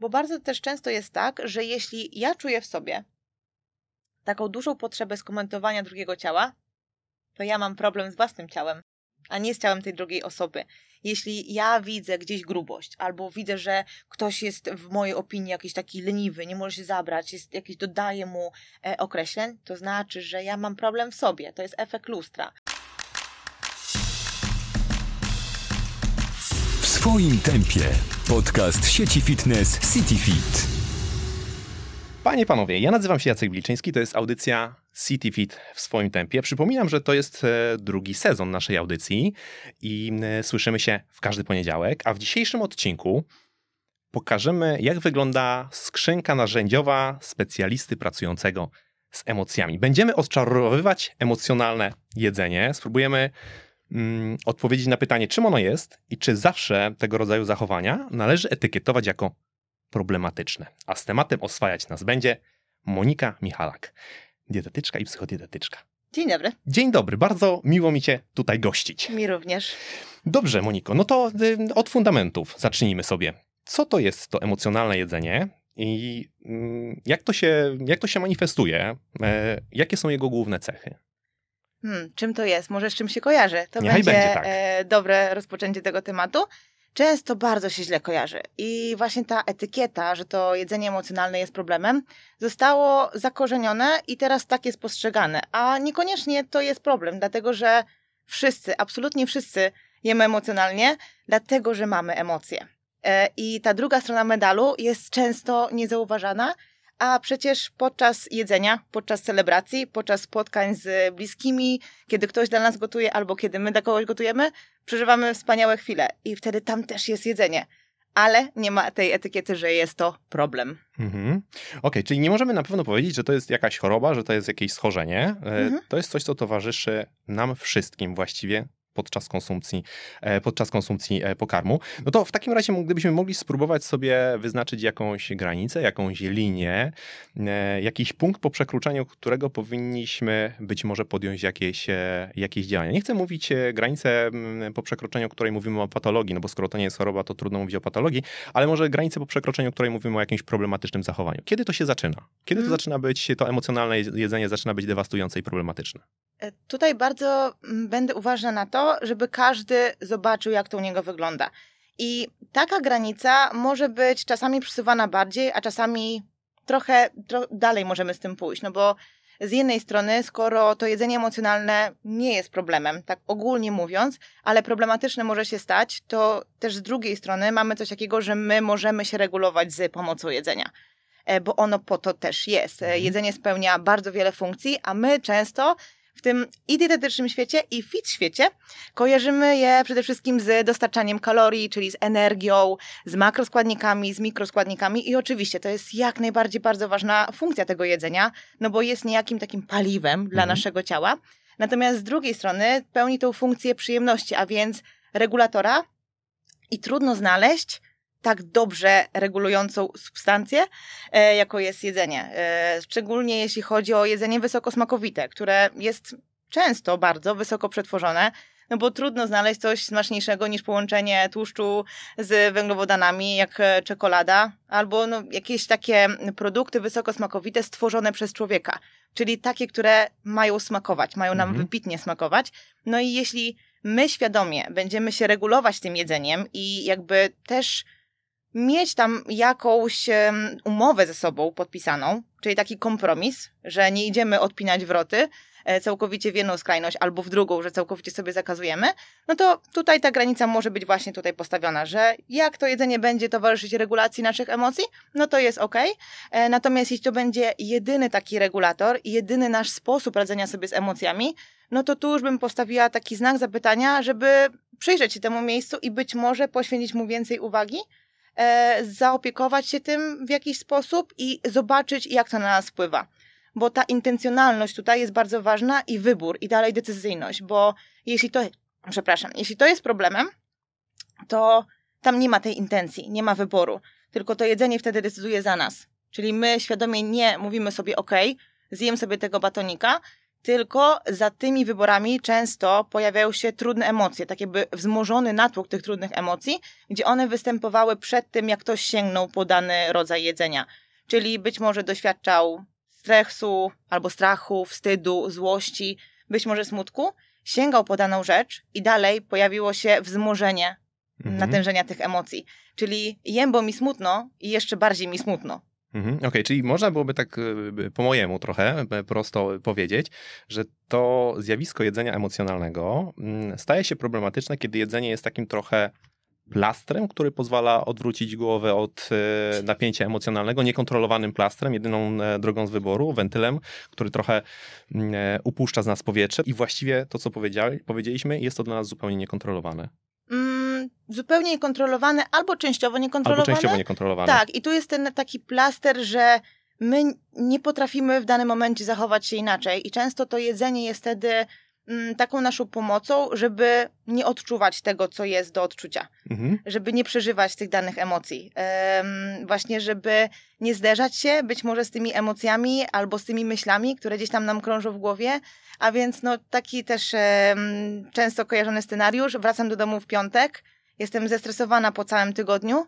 bo bardzo też często jest tak, że jeśli ja czuję w sobie taką dużą potrzebę skomentowania drugiego ciała, to ja mam problem z własnym ciałem, a nie z ciałem tej drugiej osoby. Jeśli ja widzę gdzieś grubość, albo widzę, że ktoś jest w mojej opinii jakiś taki leniwy, nie może się zabrać, jest jakiś dodaje mu e, określeń, to znaczy, że ja mam problem w sobie. To jest efekt lustra. Swoim tempie. Podcast sieci fitness CityFit. Panie, panowie, ja nazywam się Jacek Wilczyński, to jest audycja CityFit w swoim tempie. Przypominam, że to jest e, drugi sezon naszej audycji i e, słyszymy się w każdy poniedziałek, a w dzisiejszym odcinku pokażemy, jak wygląda skrzynka narzędziowa specjalisty pracującego z emocjami. Będziemy odczarowywać emocjonalne jedzenie. Spróbujemy mm, odpowiedzieć na pytanie, czym ono jest i czy zawsze tego rodzaju zachowania należy etykietować jako problematyczne. A z tematem oswajać nas będzie Monika Michalak, dietetyczka i psychodietetyczka. Dzień dobry. Dzień dobry, bardzo miło mi Cię tutaj gościć. Mi również. Dobrze, Moniko, no to y, od fundamentów zacznijmy sobie. Co to jest to emocjonalne jedzenie i y, jak, to się, jak to się manifestuje? E, jakie są jego główne cechy? Hmm, czym to jest? Może z czym się kojarzy? To Niechaj będzie, będzie tak. e, dobre rozpoczęcie tego tematu. Często bardzo się źle kojarzy. I właśnie ta etykieta, że to jedzenie emocjonalne jest problemem, zostało zakorzenione i teraz tak jest postrzegane. A niekoniecznie to jest problem, dlatego że wszyscy, absolutnie wszyscy jemy emocjonalnie, dlatego że mamy emocje. E, I ta druga strona medalu jest często niezauważana, a przecież podczas jedzenia, podczas celebracji, podczas spotkań z bliskimi, kiedy ktoś dla nas gotuje albo kiedy my dla kogoś gotujemy, przeżywamy wspaniałe chwile i wtedy tam też jest jedzenie. Ale nie ma tej etykiety, że jest to problem. Mhm. Okej, czyli nie możemy na pewno powiedzieć, że to jest jakaś choroba, że to jest jakieś schorzenie. E, Mhm. To jest coś, co towarzyszy nam wszystkim właściwie podczas konsumpcji, e, podczas konsumpcji e, pokarmu. No to w takim razie, gdybyśmy mogli spróbować sobie wyznaczyć jakąś granicę, jakąś linię, e, jakiś punkt, po przekroczeniu którego powinniśmy być może podjąć jakieś, jakieś działania. Nie chcę mówić granicę, po przekroczeniu której mówimy o patologii, no bo skoro to nie jest choroba, to trudno mówić o patologii, ale może granicę po przekroczeniu której mówimy o jakimś problematycznym zachowaniu. Kiedy to się zaczyna? Kiedy to Mhm. zaczyna być, to emocjonalne jedzenie zaczyna być dewastujące i problematyczne? Tutaj bardzo będę uważna na to, żeby każdy zobaczył, jak to u niego wygląda. I taka granica może być czasami przesuwana bardziej, a czasami trochę tro dalej możemy z tym pójść. No bo z jednej strony, skoro to jedzenie emocjonalne nie jest problemem, tak ogólnie mówiąc, ale problematyczne może się stać, to też z drugiej strony mamy coś takiego, że my możemy się regulować z pomocą jedzenia. E, Bo ono po to też jest. E, Mhm. Jedzenie spełnia bardzo wiele funkcji, a my często w tym i dietetycznym świecie, i fit świecie kojarzymy je przede wszystkim z dostarczaniem kalorii, czyli z energią, z makroskładnikami, z mikroskładnikami i oczywiście to jest jak najbardziej bardzo ważna funkcja tego jedzenia, no bo jest niejakim takim paliwem dla Mhm. naszego ciała. Natomiast z drugiej strony pełni tą funkcję przyjemności, a więc regulatora i trudno znaleźć tak dobrze regulującą substancję, e, jako jest jedzenie. E, szczególnie jeśli chodzi o jedzenie wysokosmakowite, które jest często bardzo wysoko przetworzone, no bo trudno znaleźć coś smaczniejszego niż połączenie tłuszczu z węglowodanami, jak e, czekolada, albo no, jakieś takie produkty wysokosmakowite stworzone przez człowieka, czyli takie, które mają smakować, mają nam Mhm. wybitnie smakować. No i jeśli my świadomie będziemy się regulować tym jedzeniem i jakby też mieć tam jakąś umowę ze sobą podpisaną, czyli taki kompromis, że nie idziemy odpinać wroty e, całkowicie w jedną skrajność albo w drugą, że całkowicie sobie zakazujemy, no to tutaj ta granica może być właśnie tutaj postawiona, że jak to jedzenie będzie towarzyszyć regulacji naszych emocji, no to jest ok. Natomiast jeśli to będzie jedyny taki regulator jedyny nasz sposób radzenia sobie z emocjami, no to tu już bym postawiła taki znak zapytania, żeby przyjrzeć się temu miejscu i być może poświęcić mu więcej uwagi, e, zaopiekować się tym w jakiś sposób i zobaczyć, jak to na nas wpływa. Bo ta intencjonalność tutaj jest bardzo ważna i wybór, i dalej decyzyjność, bo jeśli to, przepraszam, jeśli to jest problemem, to tam nie ma tej intencji, nie ma wyboru, tylko to jedzenie wtedy decyduje za nas. Czyli my świadomie nie mówimy sobie, ok, zjem sobie tego batonika, tylko za tymi wyborami często pojawiają się trudne emocje, tak jakby wzmożony natłok tych trudnych emocji, gdzie one występowały przed tym, jak ktoś sięgnął po dany rodzaj jedzenia. Czyli być może doświadczał stresu albo strachu, wstydu, złości, być może smutku, sięgał po daną rzecz i dalej pojawiło się wzmożenie Mhm. natężenia tych emocji. Czyli jem, bo mi smutno i jeszcze bardziej mi smutno. Mhm. Okej, czyli można byłoby tak y, po mojemu trochę y, prosto powiedzieć, że to zjawisko jedzenia emocjonalnego mm, staje się problematyczne, kiedy jedzenie jest takim trochę plastrem, który pozwala odwrócić głowę od e, napięcia emocjonalnego, niekontrolowanym plastrem, jedyną e, drogą z wyboru, wentylem, który trochę mm, e, upuszcza z nas powietrze i właściwie to, co powiedzieli, powiedzieliśmy, jest to dla nas zupełnie niekontrolowane. Mm, zupełnie niekontrolowane albo częściowo niekontrolowane. Albo częściowo niekontrolowane. Tak, i tu jest ten taki plaster, że my nie potrafimy w danym momencie zachować się inaczej i często to jedzenie jest wtedy mm, taką naszą pomocą, żeby nie odczuwać tego, co jest do odczucia, Mhm. żeby nie przeżywać tych danych emocji. Em, właśnie, żeby nie zderzać się być może z tymi emocjami albo z tymi myślami, które gdzieś tam nam krążą w głowie, a więc no taki też często kojarzony scenariusz, wracam do domu w piątek, jestem zestresowana po całym tygodniu,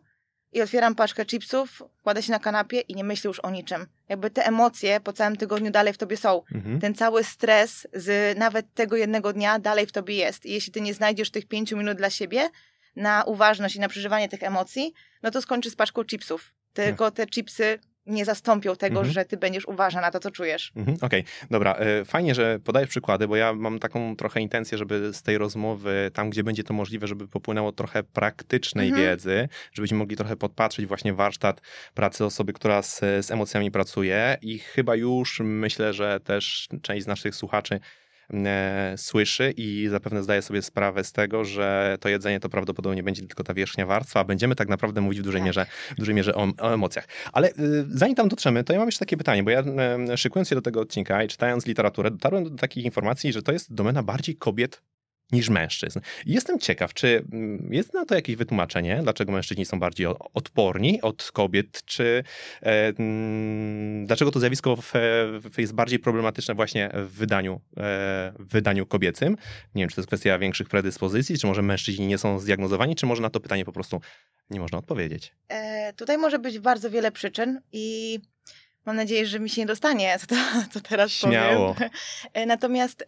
i otwieram paczkę chipsów, kładę się na kanapie i nie myślę już o niczym. Jakby te emocje po całym tygodniu dalej w tobie są. Mhm. Ten cały stres z nawet tego jednego dnia dalej w tobie jest. I jeśli ty nie znajdziesz tych pięciu minut dla siebie na uważność i na przeżywanie tych emocji, no to skończy z paczką chipsów. Tylko te chipsy nie zastąpią tego, Mhm. że ty będziesz uważna na to, co czujesz. Mhm, Okej, dobra. e, Fajnie, że podajesz przykłady, bo ja mam taką trochę intencję, żeby z tej rozmowy, tam gdzie będzie to możliwe, żeby popłynęło trochę praktycznej Mhm. wiedzy, żebyśmy mogli trochę podpatrzeć właśnie warsztat pracy osoby, która z, z emocjami pracuje i chyba już myślę, że też część z naszych słuchaczy słyszy i zapewne zdaje sobie sprawę z tego, że to jedzenie to prawdopodobnie będzie tylko ta wierzchnia warstwa, a będziemy tak naprawdę mówić w dużej Tak. mierze, w dużej mierze o, o emocjach. Ale y, zanim tam dotrzemy, to ja mam jeszcze takie pytanie, bo ja szykując się do tego odcinka i czytając literaturę, dotarłem do takich informacji, że to jest domena bardziej kobiet niż mężczyzn. Jestem ciekaw, czy mm, jest na to jakieś wytłumaczenie, dlaczego mężczyźni są bardziej odporni od kobiet, czy e, mm, dlaczego to zjawisko w, w, jest bardziej problematyczne właśnie w wydaniu, e, w wydaniu kobiecym. Nie wiem, czy to jest kwestia większych predyspozycji, czy może mężczyźni nie są zdiagnozowani, czy może na to pytanie po prostu nie można odpowiedzieć. E, tutaj może być bardzo wiele przyczyn i mam nadzieję, że mi się nie dostanie, co, to, co teraz Śmiało. powiem. Natomiast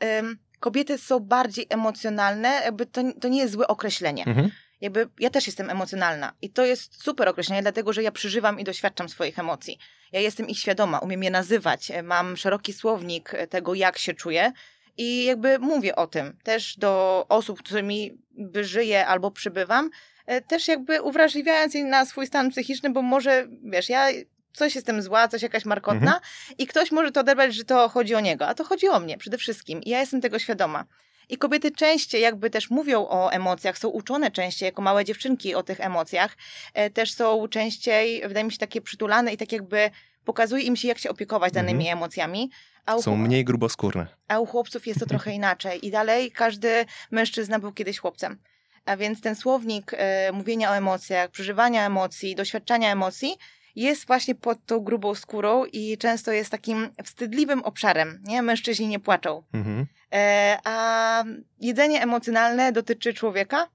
kobiety są bardziej emocjonalne, jakby to, to nie jest złe określenie. Mhm. Jakby ja też jestem emocjonalna i to jest super określenie, dlatego że ja przeżywam i doświadczam swoich emocji. Ja jestem ich świadoma, umiem je nazywać, e, mam szeroki słownik e, tego, jak się czuję i jakby mówię o tym też do osób, z którymi by żyję albo przybywam, e, też jakby uwrażliwiając je na swój stan psychiczny, bo może, wiesz, ja coś jestem zła, coś jakaś markotna i ktoś może to odebrać, że to chodzi o niego, a to chodzi o mnie przede wszystkim i ja jestem tego świadoma. I kobiety częściej jakby też mówią o emocjach, są uczone częściej jako małe dziewczynki o tych emocjach, e, też są częściej, wydaje mi się, takie przytulane i tak jakby pokazuje im się, jak się opiekować danymi emocjami. A Są mniej gruboskórne. a u chłopców jest to trochę inaczej. I dalej każdy mężczyzna był kiedyś chłopcem. A więc ten słownik e, mówienia o emocjach, przeżywania emocji, doświadczania emocji jest właśnie pod tą grubą skórą i często jest takim wstydliwym obszarem. Nie? Mężczyźni nie płaczą. Mhm. E, a jedzenie emocjonalne dotyczy człowieka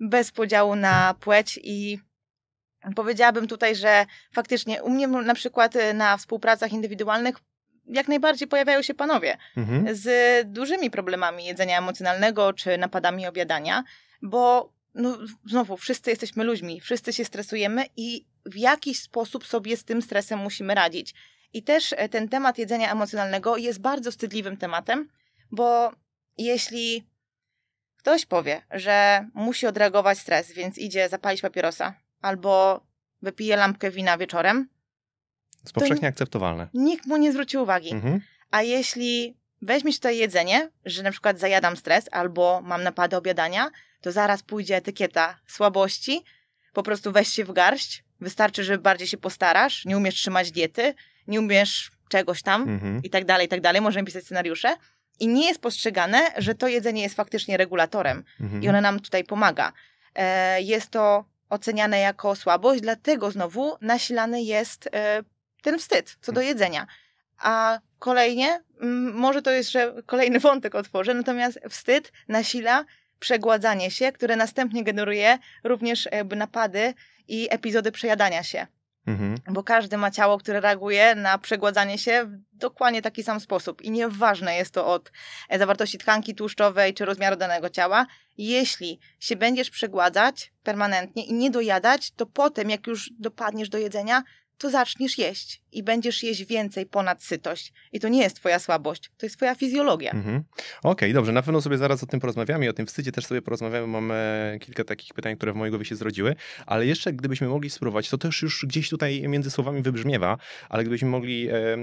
bez podziału na płeć i powiedziałabym tutaj, że faktycznie u mnie na przykład na współpracach indywidualnych jak najbardziej pojawiają się panowie Mhm. z dużymi problemami jedzenia emocjonalnego czy napadami obiadania, bo no, znowu wszyscy jesteśmy ludźmi, wszyscy się stresujemy i w jakiś sposób sobie z tym stresem musimy radzić. I też e, ten temat jedzenia emocjonalnego jest bardzo wstydliwym tematem, bo jeśli ktoś powie, że musi odreagować stres, więc idzie zapalić papierosa albo wypije lampkę wina wieczorem, Jest powszechnie akceptowalne. nikt mu nie zwróci uwagi. Mhm. A jeśli weźmiesz tutaj jedzenie, że na przykład zajadam stres albo mam napady obiadania, to zaraz pójdzie etykieta słabości, po prostu weź się w garść, wystarczy, że bardziej się postarasz, nie umiesz trzymać diety, nie umiesz czegoś tam Mhm. i tak dalej, i tak dalej, możemy pisać scenariusze. I nie jest postrzegane, że to jedzenie jest faktycznie regulatorem Mhm. i ona nam tutaj pomaga. E, jest to oceniane jako słabość, dlatego znowu nasilany jest e, ten wstyd co do jedzenia. A kolejnie, mm, może to jest, że kolejny wątek otworzę, natomiast wstyd nasila przegładzanie się, które następnie generuje również jakby napady i epizody przejadania się. Mhm. Bo każdy ma ciało, które reaguje na przegładzanie się w dokładnie taki sam sposób. I nieważne jest to od e, zawartości tkanki tłuszczowej czy rozmiaru danego ciała. Jeśli się będziesz przegładzać permanentnie i nie dojadać, to potem, jak już dopadniesz do jedzenia, to zaczniesz jeść i będziesz jeść więcej ponad sytość. I to nie jest twoja słabość, to jest twoja fizjologia. Mhm. Okej, dobrze, na pewno sobie zaraz o tym porozmawiamy i o tym wstydzie też sobie porozmawiamy. Mam e, kilka takich pytań, które w mojej głowie się zrodziły, ale jeszcze gdybyśmy mogli spróbować, to też już gdzieś tutaj między słowami wybrzmiewa, ale gdybyśmy mogli e, e,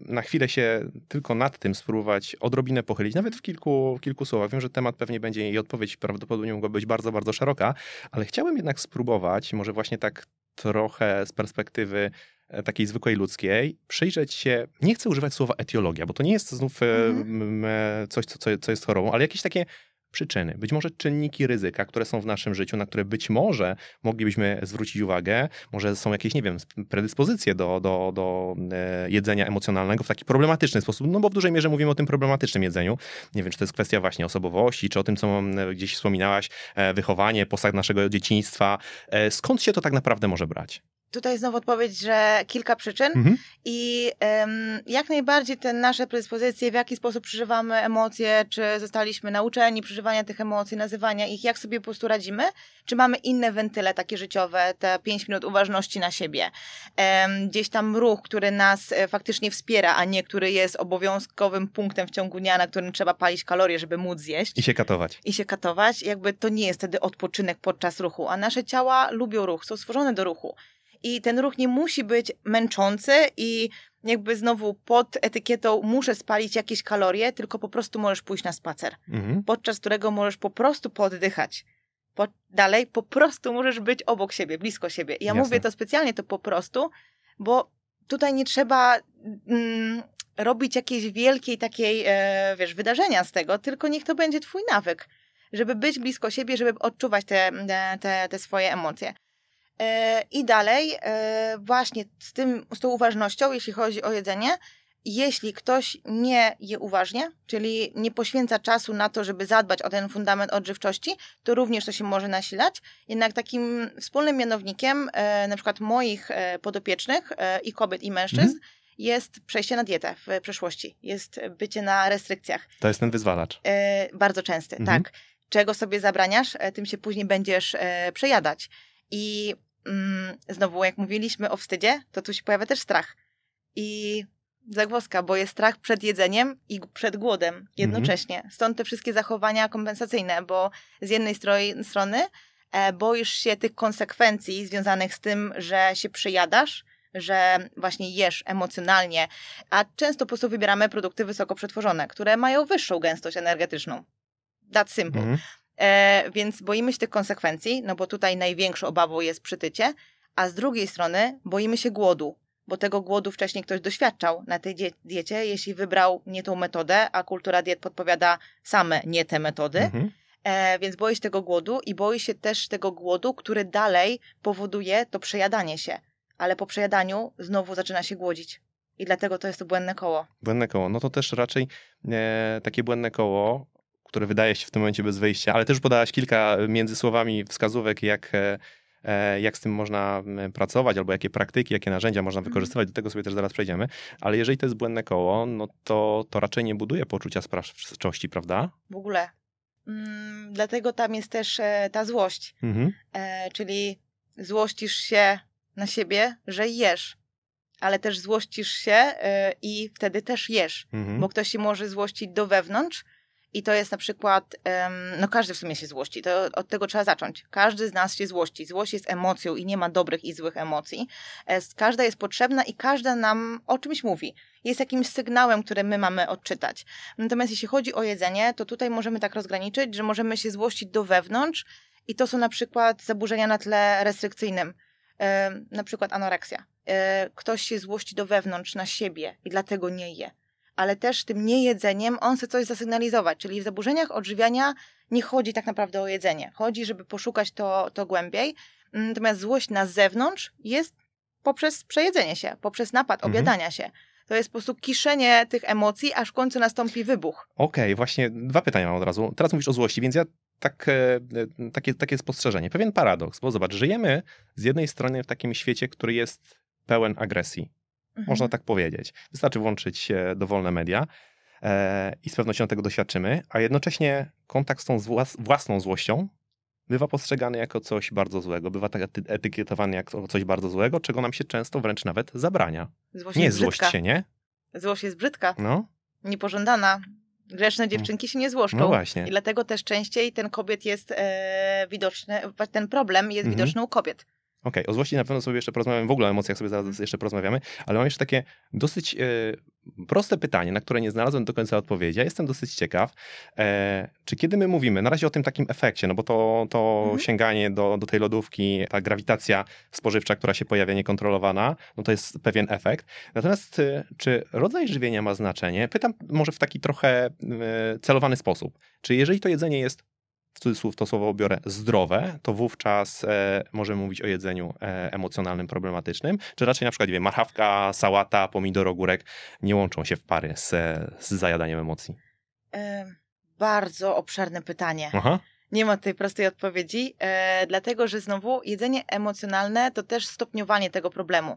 na chwilę się tylko nad tym spróbować odrobinę pochylić, nawet w kilku, w kilku słowach. Wiem, że temat pewnie będzie i odpowiedź prawdopodobnie mogła być bardzo, bardzo szeroka, ale chciałbym jednak spróbować, może właśnie tak trochę z perspektywy e, takiej zwykłej ludzkiej, przyjrzeć się, nie chcę używać słowa etiologia, bo to nie jest znów m, e, coś, co, co, co jest chorobą, ale jakieś takie przyczyny, być może czynniki ryzyka, które są w naszym życiu, na które być może moglibyśmy zwrócić uwagę, może są jakieś, nie wiem, predyspozycje do, do, do e, jedzenia emocjonalnego w taki problematyczny sposób, no bo w dużej mierze mówimy o tym problematycznym jedzeniu. Nie wiem, czy to jest kwestia właśnie osobowości, czy o tym, co gdzieś wspominałaś, e, wychowanie, posag naszego dzieciństwa. E, Skąd się to tak naprawdę może brać? Tutaj znowu odpowiedź, że kilka przyczyn Mhm. i jak najbardziej te nasze predyspozycje, w jaki sposób przeżywamy emocje, czy zostaliśmy nauczeni przeżywania tych emocji, nazywania ich, jak sobie po prostu radzimy, czy mamy inne wentyle takie życiowe, te 5 minut uważności na siebie, gdzieś tam ruch, który nas e, faktycznie wspiera, a nie który jest obowiązkowym punktem w ciągu dnia, na którym trzeba palić kalorie, żeby móc zjeść I się katować. i się katować, jakby to nie jest wtedy odpoczynek podczas ruchu, a nasze ciała lubią ruch, są stworzone do ruchu. I ten ruch nie musi być męczący i jakby znowu pod etykietą muszę spalić jakieś kalorie, tylko po prostu możesz pójść na spacer, Mhm. podczas którego możesz po prostu poddychać. Po, dalej po prostu możesz być obok siebie, blisko siebie. I ja Jasne. mówię to specjalnie, to po prostu, bo tutaj nie trzeba mm, robić jakiejś wielkiej takiej, e, wiesz, wydarzenia z tego, tylko niech to będzie twój nawyk, żeby być blisko siebie, żeby odczuwać te, te, te, te swoje emocje. E, I dalej, e, właśnie z, tym, z tą uważnością, jeśli chodzi o jedzenie, jeśli ktoś nie je uważnie, czyli nie poświęca czasu na to, żeby zadbać o ten fundament odżywczości, to również to się może nasilać. Jednak takim wspólnym mianownikiem, e, na przykład moich e, podopiecznych e, i kobiet i mężczyzn, Mhm. jest przejście na dietę w przeszłości, jest bycie na restrykcjach. To jest ten wyzwalacz. Bardzo częsty, Mhm. tak. Czego sobie zabraniasz, tym się później będziesz przejadać. I mm, znowu, jak mówiliśmy o wstydzie, to tu się pojawia też strach. I zagwozdka, bo jest strach przed jedzeniem i przed głodem jednocześnie. Stąd te wszystkie zachowania kompensacyjne, bo z jednej strony e, boisz się tych konsekwencji związanych z tym, że się przejadasz, że właśnie jesz emocjonalnie, a często po prostu wybieramy produkty wysoko przetworzone, które mają wyższą gęstość energetyczną. That simple. Mhm. E, więc boimy się tych konsekwencji, no bo tutaj największą obawą jest przytycie, a z drugiej strony boimy się głodu, bo tego głodu wcześniej ktoś doświadczał na tej die- diecie, jeśli wybrał nie tą metodę, a kultura diet podpowiada same nie te metody, Mhm. e, więc boi się tego głodu i boi się też tego głodu, który dalej powoduje to przejadanie się, ale po przejadaniu znowu zaczyna się głodzić. I dlatego to jest to błędne koło. Błędne koło. No to też raczej e, takie błędne koło, które wydaje się w tym momencie bez wyjścia, ale też podałaś kilka między słowami wskazówek, jak, e, e, jak z tym można pracować, albo jakie praktyki, jakie narzędzia można wykorzystywać. Do tego sobie też zaraz przejdziemy. Ale jeżeli to jest błędne koło, no to, to raczej nie buduje poczucia sprawczości, prawda? W ogóle. Mm, dlatego tam jest też e, ta złość. Mhm. E, czyli złościsz się na siebie, że jesz, ale też złościsz się e, i wtedy też jesz, Mhm. bo ktoś się może złościć do wewnątrz i to jest na przykład, no każdy w sumie się złości, to od tego trzeba zacząć. Każdy z nas się złości. Złość jest emocją i nie ma dobrych i złych emocji. Każda jest potrzebna i każda nam o czymś mówi. Jest jakimś sygnałem, który my mamy odczytać. Natomiast jeśli chodzi o jedzenie, to tutaj możemy tak rozgraniczyć, że możemy się złościć do wewnątrz i to są na przykład zaburzenia na tle restrykcyjnym, na przykład anoreksja. E, ktoś się złości do wewnątrz na siebie i dlatego nie je. Ale też tym niejedzeniem on chce coś zasygnalizować, czyli w zaburzeniach odżywiania nie chodzi tak naprawdę o jedzenie. Chodzi, żeby poszukać to, to głębiej. Natomiast złość na zewnątrz jest poprzez przejedzenie się, poprzez napad Mhm. objadania się. To jest po prostu kiszenie tych emocji, aż w końcu nastąpi wybuch. Okej, właśnie dwa pytania mam od razu. Teraz mówisz o złości, więc ja tak, e, e, takie, takie spostrzeżenie. Pewien paradoks, bo zobacz, żyjemy z jednej strony w takim świecie, który jest pełen agresji. Mhm. Można tak powiedzieć. Wystarczy włączyć e, dowolne media e, i z pewnością tego doświadczymy, a jednocześnie kontakt z tą włas- własną złością bywa postrzegany jako coś bardzo złego, bywa tak ety- etykietowany jako coś bardzo złego, czego nam się często wręcz nawet zabrania. Złość Nie jest złość brzydka. się, nie? Złość jest brzydka, No, niepożądana. Grzeczne dziewczynki się nie złoszczą. no właśnie. I dlatego też częściej ten kobiet jest e, widoczny, ten problem jest Mhm. widoczny u kobiet. Okej, o złości na pewno sobie jeszcze porozmawiamy, w ogóle o emocjach sobie zaraz jeszcze porozmawiamy, ale mam jeszcze takie dosyć e, proste pytanie, na które nie znalazłem do końca odpowiedzi. Jestem dosyć ciekaw, e, czy kiedy my mówimy, na razie o tym takim efekcie, no bo to, to Mhm. sięganie do, do tej lodówki, ta grawitacja spożywcza, która się pojawia niekontrolowana, no to jest pewien efekt. Natomiast e, czy rodzaj żywienia ma znaczenie? Pytam może w taki trochę e, celowany sposób. Czy jeżeli to jedzenie jest w cudzysłów to słowo biorę, zdrowe, to wówczas e, możemy mówić o jedzeniu e, emocjonalnym, problematycznym, czy raczej na przykład, wiem, marchawka, sałata, pomidor, ogórek nie łączą się w pary z, z zajadaniem emocji? E, bardzo obszerne pytanie. Aha, Nie ma tej prostej odpowiedzi, e, dlatego że znowu jedzenie emocjonalne to też stopniowanie tego problemu.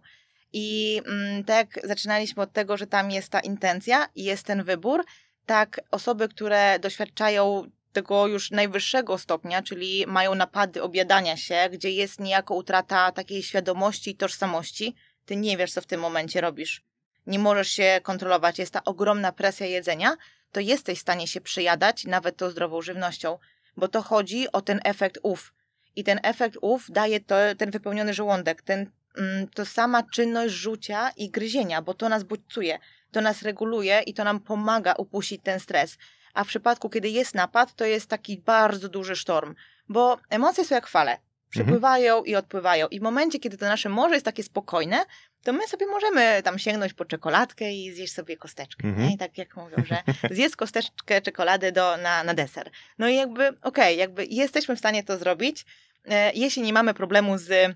I mm, tak jak zaczynaliśmy od tego, że tam jest ta intencja i jest ten wybór, tak osoby, które doświadczają tego już najwyższego stopnia, czyli mają napady objadania się, gdzie jest niejako utrata takiej świadomości i tożsamości, ty nie wiesz, co w tym momencie robisz. Nie możesz się kontrolować, jest ta ogromna presja jedzenia, to jesteś w stanie się przyjadać nawet tą zdrową żywnością bo to chodzi o ten efekt ów. I ten efekt ów daje to, ten wypełniony żołądek, ten, mm, to sama czynność rzucia i gryzienia, bo to nas bodźcuje, to nas reguluje i to nam pomaga upuścić ten stres. A w przypadku, kiedy jest napad, to jest taki bardzo duży sztorm, bo emocje są jak fale. Przypływają i odpływają. I w momencie, kiedy to nasze morze jest takie spokojne, to my sobie możemy tam sięgnąć po czekoladkę i zjeść sobie kosteczkę. Mhm. Nie? I tak jak mówią, że zjedz kosteczkę czekolady do, na, na deser. No i jakby, okej, jakby jesteśmy w stanie to zrobić. E, jeśli nie mamy problemu z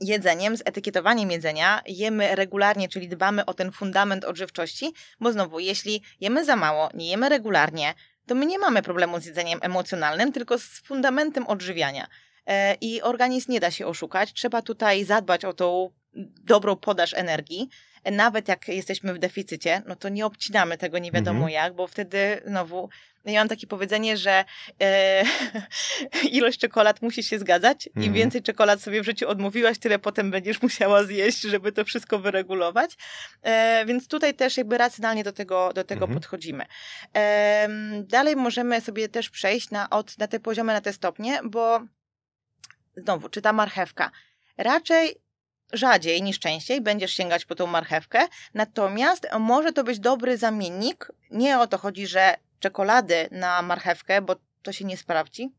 jedzeniem, z etykietowaniem jedzenia, jemy regularnie, czyli dbamy o ten fundament odżywczości, bo znowu, jeśli jemy za mało, nie jemy regularnie, to my nie mamy problemu z jedzeniem emocjonalnym, tylko z fundamentem odżywiania. E, I organizm nie da się oszukać. Trzeba tutaj zadbać o tą dobrą podaż energii. E, Nawet jak jesteśmy w deficycie, no to nie obcinamy tego nie wiadomo Mhm. jak, bo wtedy znowu ja mam takie powiedzenie, że e, ilość czekolad musi się zgadzać. Im Mhm. więcej czekolad sobie w życiu odmówiłaś, tyle potem będziesz musiała zjeść, żeby to wszystko wyregulować. E, więc tutaj też jakby racjonalnie do tego, do tego Mhm. podchodzimy. Em, dalej możemy sobie też przejść na, od, na te poziomy, na te stopnie, bo znowu, czy ta marchewka? Raczej rzadziej niż częściej będziesz sięgać po tą marchewkę, natomiast może to być dobry zamiennik. Nie o to chodzi, że czekolady na marchewkę, bo to się nie sprawdzi.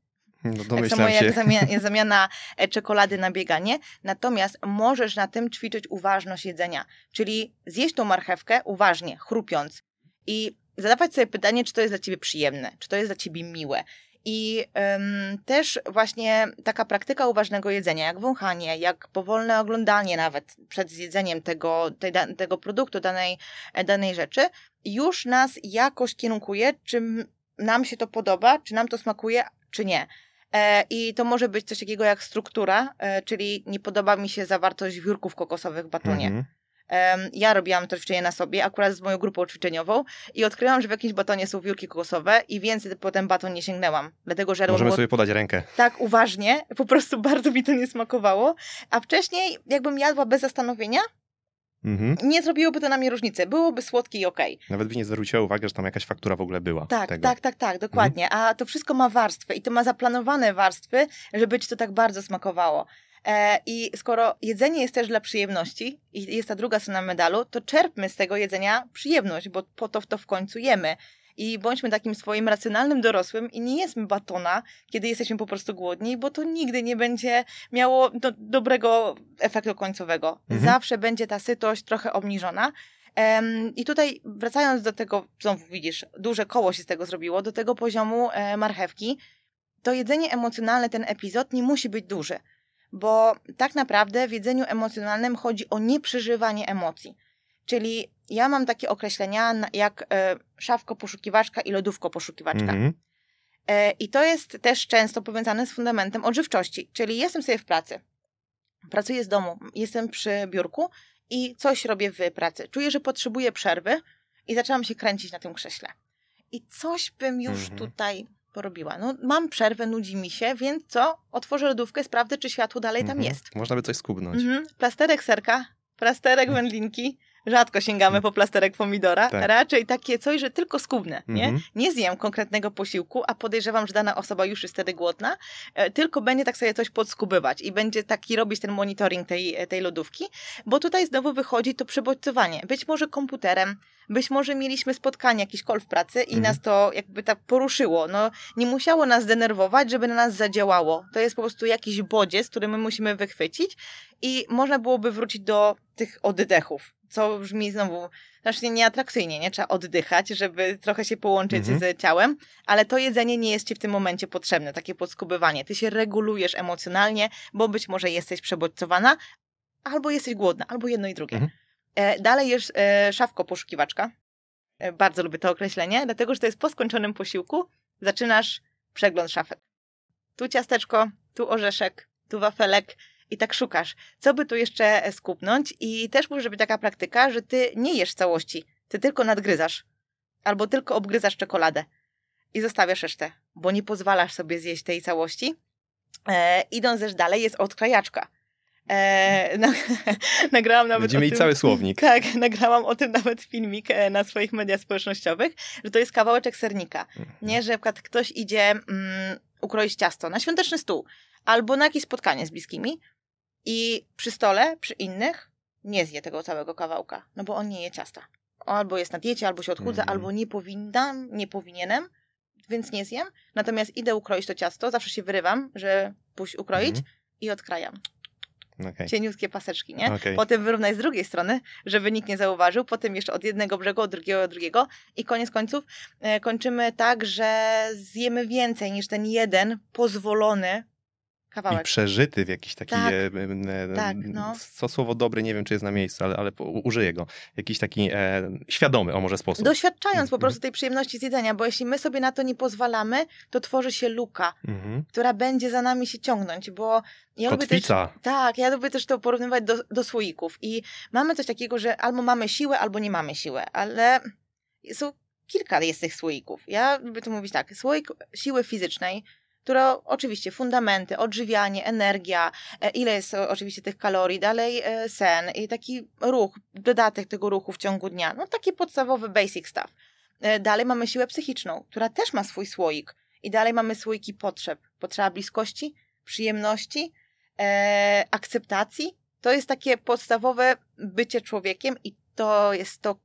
no, Tak samo jak zamiana, zamiana e, czekolady na bieganie. Natomiast możesz na tym ćwiczyć uważność jedzenia. Czyli zjeść tą marchewkę uważnie, chrupiąc. I zadawać sobie pytanie, czy to jest dla ciebie przyjemne, czy to jest dla ciebie miłe. I em, też właśnie taka praktyka uważnego jedzenia, jak wąchanie, jak powolne oglądanie nawet przed zjedzeniem tego, tej, tego produktu, danej, danej rzeczy, już nas jakoś kierunkuje, czy nam się to podoba, czy nam to smakuje, czy nie. E, I to może być coś takiego jak struktura, e, czyli nie podoba mi się zawartość wiórków kokosowych w batonie. Mhm. Ja robiłam to ćwiczenie na sobie, akurat z moją grupą ćwiczeniową i odkryłam, że w jakimś batonie są wiórki kokosowe i więcej po ten baton nie sięgnęłam, dlatego że Możemy go sobie podać rękę. tak uważnie, po prostu bardzo mi to nie smakowało, a wcześniej jakbym jadła bez zastanowienia, Mhm. nie zrobiłoby to na mnie różnicy, byłoby słodkie i okej. Nawet byś nie zwróciła uwagi, że tam jakaś faktura w ogóle była. Tak, tego. tak, tak, tak, dokładnie. A to wszystko ma warstwy i to ma zaplanowane warstwy, żeby ci to tak bardzo smakowało. E, I skoro jedzenie jest też dla przyjemności i jest ta druga strona medalu, to czerpmy z tego jedzenia przyjemność, bo po to w to w końcu jemy. I bądźmy takim swoim racjonalnym dorosłym i nie jedzmy batona, kiedy jesteśmy po prostu głodni, bo to nigdy nie będzie miało do, dobrego efektu końcowego. Mhm. Zawsze będzie ta sytość trochę obniżona. I tutaj wracając do tego, znowu widzisz, duże koło się z tego zrobiło, do tego poziomu e, marchewki, to jedzenie emocjonalne, ten epizod nie musi być duży, bo tak naprawdę w jedzeniu emocjonalnym chodzi o nieprzeżywanie emocji. Czyli ja mam takie określenia jak e, szafko poszukiwaczka i lodówko poszukiwaczka. Mhm. E, I to jest też często powiązane z fundamentem odżywczości. Czyli jestem sobie w pracy, pracuję z domu, jestem przy biurku i coś robię w pracy. Czuję, że potrzebuję przerwy i zaczęłam się kręcić na tym krześle. I coś bym już Mhm. tutaj porobiła. No, mam przerwę, nudzi mi się, więc co? Otworzę lodówkę, sprawdzę, czy światło dalej tam Mhm. jest. Można by coś skubnąć. Mhm. Plasterek serka, plasterek wędlinki. Rzadko sięgamy po plasterek pomidora. Tak. Raczej takie coś, że tylko skubnę, nie? Mhm. Nie zjem konkretnego posiłku, a podejrzewam, że dana osoba już jest wtedy głodna, e, tylko będzie tak sobie coś podskubywać i będzie taki robić ten monitoring tej, tej lodówki, bo tutaj znowu wychodzi to przebodźcowanie. Być może komputerem, być może mieliśmy spotkanie, jakiś kol w pracy i Mhm. nas to jakby tak poruszyło. No, nie musiało nas denerwować, żeby na nas zadziałało. To jest po prostu jakiś bodziec, który my musimy wychwycić i można byłoby wrócić do tych oddechów, co brzmi znowu strasznie nieatrakcyjnie, nie? Trzeba oddychać, żeby trochę się połączyć Mhm. z ciałem, ale to jedzenie nie jest ci w tym momencie potrzebne, takie podskubywanie. Ty się regulujesz emocjonalnie, bo być może jesteś przebodźcowana, albo jesteś głodna, albo jedno i drugie. Mhm. E, dalej jest e, szafko poszukiwaczka. E, bardzo lubię to określenie, dlatego że to jest po skończonym posiłku zaczynasz przegląd szafek. Tu ciasteczko, tu orzeszek, tu wafelek i tak szukasz, co by tu jeszcze e, skupnąć i też może być taka praktyka, że ty nie jesz całości, ty tylko nadgryzasz albo tylko obgryzasz czekoladę i zostawiasz resztę, bo nie pozwalasz sobie zjeść tej całości. E, idąc też dalej jest odkrajaczka. E, na, nagrałam nawet Będziemy mieli cały słownik. Tak, nagrałam o tym nawet filmik e, na swoich mediach społecznościowych, że to jest kawałeczek sernika. Mhm. Nie, że przykład ktoś idzie mm, ukroić ciasto na świąteczny stół albo na jakieś spotkanie z bliskimi i przy stole, przy innych nie zje tego całego kawałka, no bo on nie je ciasta. Albo jest na diecie, albo się odchudza, Mhm. albo nie powinnam, nie powinienem, więc nie zjem. Natomiast idę ukroić to ciasto, zawsze się wyrywam, że pójść ukroić Mhm. i odkrajam. Okej. Cieniutkie paseczki, nie? Okej. Potem wyrównaj z drugiej strony, żeby nikt nie zauważył, potem jeszcze od jednego brzegu, od drugiego, od drugiego i koniec końców e, kończymy tak, że zjemy więcej niż ten jeden pozwolony I kawałek. przeżyty w jakiś taki. Tak. E, e, Tak, no. Co słowo dobry, nie wiem, czy jest na miejscu, ale, ale użyję go. Jakiś taki e, świadomy, o może sposób. Doświadczając po Mhm. prostu tej przyjemności z jedzenia, bo jeśli my sobie na to nie pozwalamy, to tworzy się luka, Mhm. która będzie za nami się ciągnąć, bo ja lubię też, Kotwica. tak, ja lubię też to porównywać do, do słoików i mamy coś takiego, że albo mamy siłę, albo nie mamy siłę, ale są kilka jest tych słoików. Ja lubię to mówić tak, słoik siły fizycznej, która oczywiście fundamenty, odżywianie, energia, e, ile jest e, oczywiście tych kalorii, dalej e, sen i taki ruch, dodatek tego ruchu w ciągu dnia, no taki podstawowy basic stuff. Dalej mamy siłę psychiczną, która też ma swój słoik i dalej mamy słoiki potrzeb. Potrzeba bliskości, przyjemności, e, akceptacji. To jest takie podstawowe bycie człowiekiem i to jest to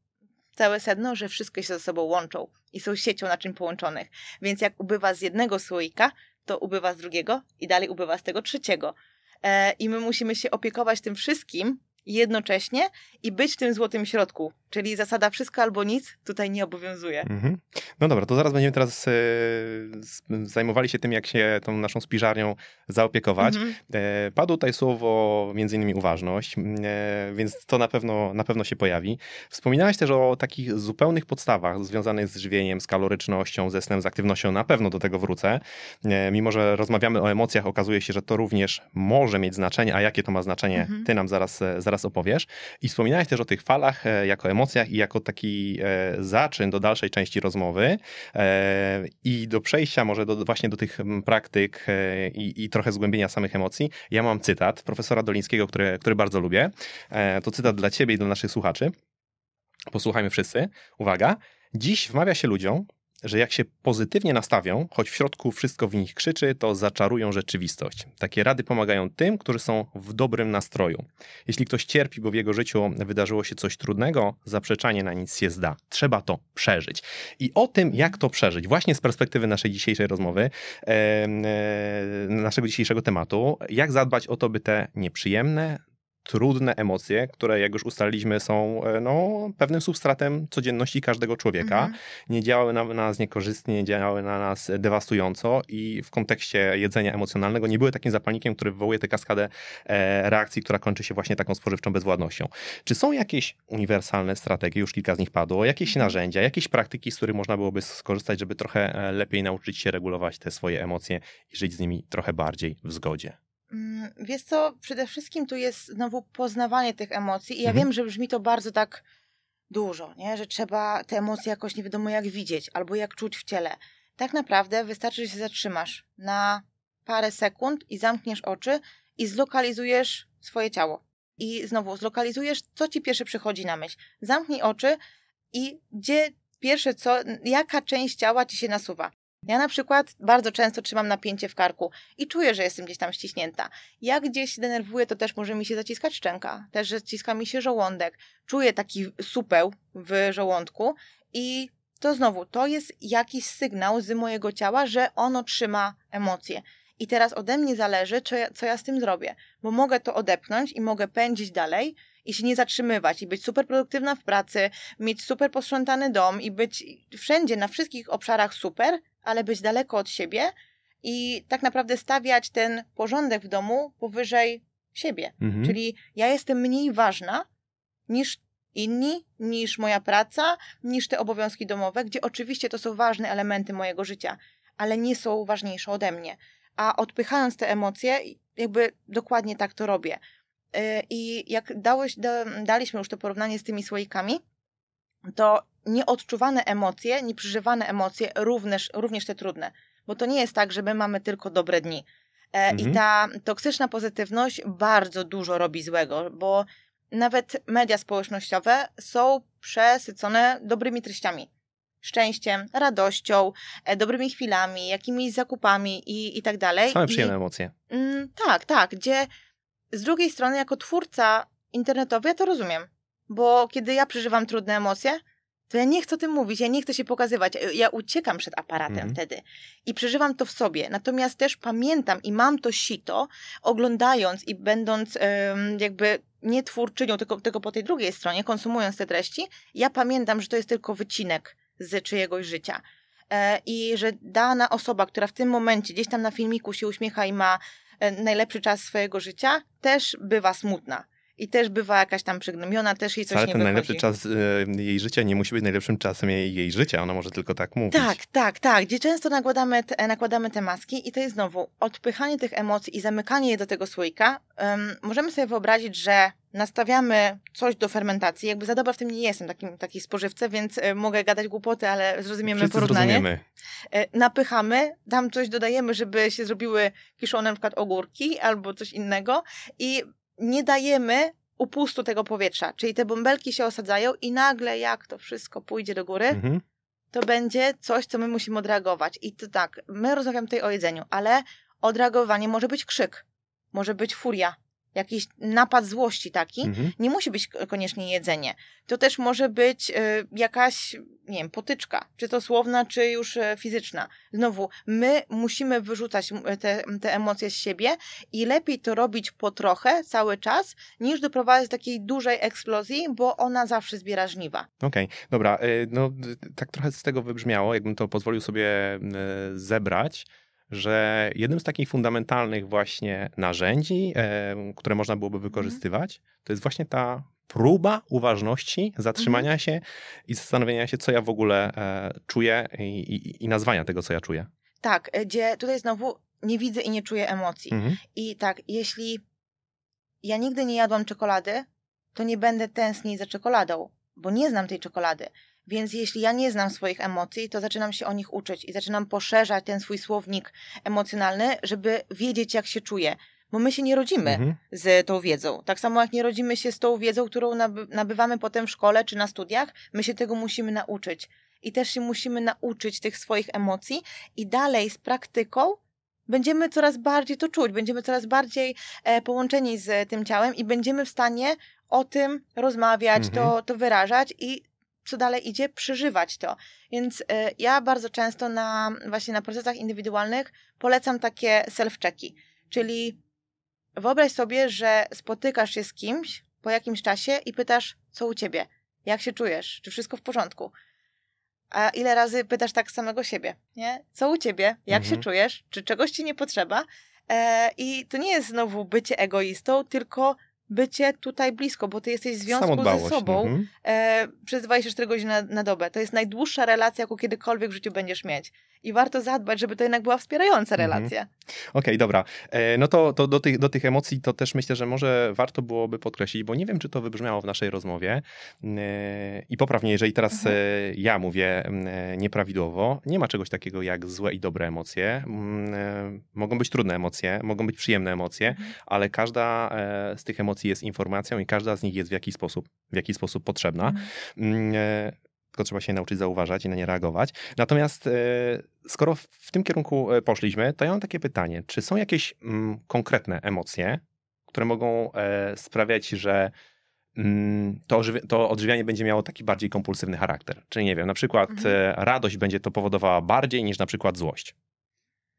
całe sedno, że wszystko się ze sobą łączą i są siecią naczyń połączonych. Więc jak ubywa z jednego słoika, to ubywa z drugiego i dalej ubywa z tego trzeciego. E, I my musimy się opiekować tym wszystkim jednocześnie i być w tym złotym środku. Czyli zasada wszystko albo nic tutaj nie obowiązuje. Mhm. No dobra, to zaraz będziemy teraz e, zajmowali się tym, jak się tą naszą spiżarnią zaopiekować. Mhm. E, Padło tutaj słowo między innymi uważność, e, więc to na pewno, na pewno się pojawi. Wspominałaś też o takich zupełnych podstawach związanych z żywieniem, z kalorycznością, ze snem, z aktywnością. Na pewno do tego wrócę. E, Mimo, że rozmawiamy o emocjach, okazuje się, że to również może mieć znaczenie, a jakie to ma znaczenie, Mhm. ty nam zaraz, e, zaraz opowiesz. I wspominałaś też o tych falach e, jako emocjach i jako taki e, zaczyn do dalszej części rozmowy e, i do przejścia może do, właśnie do tych mm, praktyk e, i, i trochę zgłębienia samych emocji. Ja mam cytat profesora Dolińskiego, który, który bardzo lubię. To cytat dla ciebie i dla naszych słuchaczy. Posłuchajmy wszyscy. Uwaga. Dziś wmawia się ludziom, że jak się pozytywnie nastawią, choć w środku wszystko w nich krzyczy, to zaczarują rzeczywistość. Takie rady pomagają tym, którzy są w dobrym nastroju. Jeśli ktoś cierpi, bo w jego życiu wydarzyło się coś trudnego, zaprzeczanie na nic się zda. Trzeba to przeżyć. I o tym, jak to przeżyć, właśnie z perspektywy naszej dzisiejszej rozmowy, e, naszego dzisiejszego tematu, jak zadbać o to, by te nieprzyjemne, trudne emocje, które jak już ustaliliśmy są e, no, pewnym substratem codzienności każdego człowieka. Mhm. Nie działały na nas niekorzystnie, nie działały na nas dewastująco i w kontekście jedzenia emocjonalnego nie były takim zapalnikiem, który wywołuje tę kaskadę e, reakcji, która kończy się właśnie taką spożywczą bezwładnością. Czy są jakieś uniwersalne strategie, już kilka z nich padło, jakieś Mhm. narzędzia, jakieś praktyki, z których można byłoby skorzystać, żeby trochę e, lepiej nauczyć się regulować te swoje emocje i żyć z nimi trochę bardziej w zgodzie? Mm, Wiesz co, przede wszystkim tu jest znowu poznawanie tych emocji i ja Mhm. wiem, że brzmi to bardzo tak dużo, nie? że trzeba te emocje jakoś nie wiadomo jak widzieć albo jak czuć w ciele. Tak naprawdę wystarczy, że się zatrzymasz na parę sekund i zamkniesz oczy i zlokalizujesz swoje ciało. I znowu zlokalizujesz, co ci pierwsze przychodzi na myśl. Zamknij oczy i gdzie pierwsze co, jaka część ciała ci się nasuwa. Ja na przykład bardzo często trzymam napięcie w karku i czuję, że jestem gdzieś tam ściśnięta. Jak gdzieś się denerwuję, to też może mi się zaciskać szczęka, też zaciska mi się żołądek. Czuję taki supeł w żołądku i to znowu, to jest jakiś sygnał z mojego ciała, że ono trzyma emocje. I teraz ode mnie zależy, co ja, co ja z tym zrobię, bo mogę to odepchnąć i mogę pędzić dalej i się nie zatrzymywać i być super produktywna w pracy, mieć super posprzątany dom i być wszędzie, na wszystkich obszarach super, ale być daleko od siebie i tak naprawdę stawiać ten porządek w domu powyżej siebie. Mhm. Czyli ja jestem mniej ważna niż inni, niż moja praca, niż te obowiązki domowe, gdzie oczywiście to są ważne elementy mojego życia, ale nie są ważniejsze ode mnie. A odpychając te emocje, jakby dokładnie tak to robię. Yy, I jak dałeś, da, daliśmy już to porównanie z tymi słoikami, to nieodczuwane emocje, nieprzeżywane emocje, również, również te trudne. Bo to nie jest tak, że my mamy tylko dobre dni. E, Mhm. I ta toksyczna pozytywność bardzo dużo robi złego, bo nawet media społecznościowe są przesycone dobrymi treściami. Szczęściem, radością, e, dobrymi chwilami, jakimiś zakupami i, i tak dalej. Same I- przyjemne emocje. Mm, tak, tak, gdzie z drugiej strony, jako twórca internetowy, ja to rozumiem. Bo kiedy ja przeżywam trudne emocje, to ja nie chcę o tym mówić, ja nie chcę się pokazywać. Ja uciekam przed aparatem Mhm. wtedy i przeżywam to w sobie. Natomiast też pamiętam i mam to sito, oglądając i będąc em, jakby nie twórczynią, tylko, tylko po tej drugiej stronie, konsumując te treści, ja pamiętam, że to jest tylko wycinek z czyjegoś życia. E, I że dana osoba, która w tym momencie gdzieś tam na filmiku się uśmiecha i ma e, najlepszy czas swojego życia, też bywa smutna. I też bywa jakaś tam przygnębiona, też jej coś Ale nie ten wychodzi. najlepszy czas e, jej życia nie musi być najlepszym czasem jej, jej życia. Ona może tylko tak mówić. Tak, tak, tak. Gdzie często nakładamy te, nakładamy te maski i to jest znowu odpychanie tych emocji i zamykanie je do tego słoika. Em, możemy sobie wyobrazić, że nastawiamy coś do fermentacji. Jakby za dobra w tym nie jestem takim, taki spożywca, więc e, mogę gadać głupoty, ale zrozumiemy Wszyscy porównanie. zrozumiemy. E, napychamy, tam coś dodajemy, żeby się zrobiły kiszone na przykład ogórki albo coś innego i nie dajemy upustu tego powietrza, czyli te bąbelki się osadzają i nagle jak to wszystko pójdzie do góry, Mhm. to będzie coś, co my musimy odreagować. I to tak, my rozmawiamy tutaj o jedzeniu, ale odreagowanie może być krzyk, może być furia, jakiś napad złości taki, Mhm. nie musi być koniecznie jedzenie. To też może być y, jakaś, nie wiem, potyczka, czy to słowna, czy już y, fizyczna. Znowu, my musimy wyrzucać te, te emocje z siebie i lepiej to robić po trochę, cały czas, niż doprowadzić do takiej dużej eksplozji, bo ona zawsze zbiera żniwa. Okej, dobra. e, No, tak trochę z tego wybrzmiało, jakbym to pozwolił sobie e, zebrać, że jednym z takich fundamentalnych właśnie narzędzi, e, które można byłoby Mhm. wykorzystywać, to jest właśnie ta próba uważności, zatrzymania Mhm. się i zastanowienia się, co ja w ogóle e, czuję i, i, i nazwania tego, co ja czuję. Tak, y, gdzie tutaj znowu nie widzę i nie czuję emocji. Mhm. I tak, jeśli ja nigdy nie jadłam czekolady, to nie będę tęsknić za czekoladą, bo nie znam tej czekolady. Więc jeśli ja nie znam swoich emocji, to zaczynam się o nich uczyć i zaczynam poszerzać ten swój słownik emocjonalny, żeby wiedzieć, jak się czuję. Bo my się nie rodzimy Mhm. z tą wiedzą. Tak samo jak nie rodzimy się z tą wiedzą, którą naby- nabywamy potem w szkole czy na studiach, my się tego musimy nauczyć. I też się musimy nauczyć tych swoich emocji i dalej z praktyką będziemy coraz bardziej to czuć, będziemy coraz bardziej e, połączeni z tym ciałem i będziemy w stanie o tym rozmawiać, Mhm. to, to wyrażać i co dalej idzie, przeżywać to. Więc e, ja bardzo często na właśnie na procesach indywidualnych polecam takie self-checki, czyli wyobraź sobie, że spotykasz się z kimś po jakimś czasie i pytasz, co u ciebie? Jak się czujesz? Czy wszystko w porządku? A ile razy pytasz tak samego siebie, nie? Co u ciebie? Jak Mhm. się czujesz? Czy czegoś ci nie potrzeba? E, I to nie jest znowu bycie egoistą, tylko bycie tutaj blisko, bo ty jesteś w związku ze sobą Mhm. e, przez 24 godziny na, na dobę. To jest najdłuższa relacja, jaką kiedykolwiek w życiu będziesz mieć. I warto zadbać, żeby to jednak była wspierająca Mhm. relacja. Okej, dobra. E, No to, to do, tych, do tych emocji to też myślę, że może warto byłoby podkreślić, bo nie wiem, czy to wybrzmiało w naszej rozmowie. E, I poprawnie, jeżeli teraz Mhm. e, ja mówię nieprawidłowo, nie ma czegoś takiego jak złe i dobre emocje. Mogą być trudne emocje, mogą być przyjemne emocje, Mhm. ale każda z tych emocji jest informacją i każda z nich jest w jakiś sposób, w jakiś sposób potrzebna. Mhm. Tylko trzeba się nauczyć zauważać i na nie reagować. Natomiast e, skoro w- tym kierunku e, poszliśmy, to ja mam takie pytanie. Czy są jakieś mm, konkretne emocje, które mogą e, sprawiać, że mm, to, to odżywianie będzie miało taki bardziej kompulsywny charakter? Czyli nie wiem, na przykład Mhm. radość będzie to powodowała bardziej niż na przykład złość?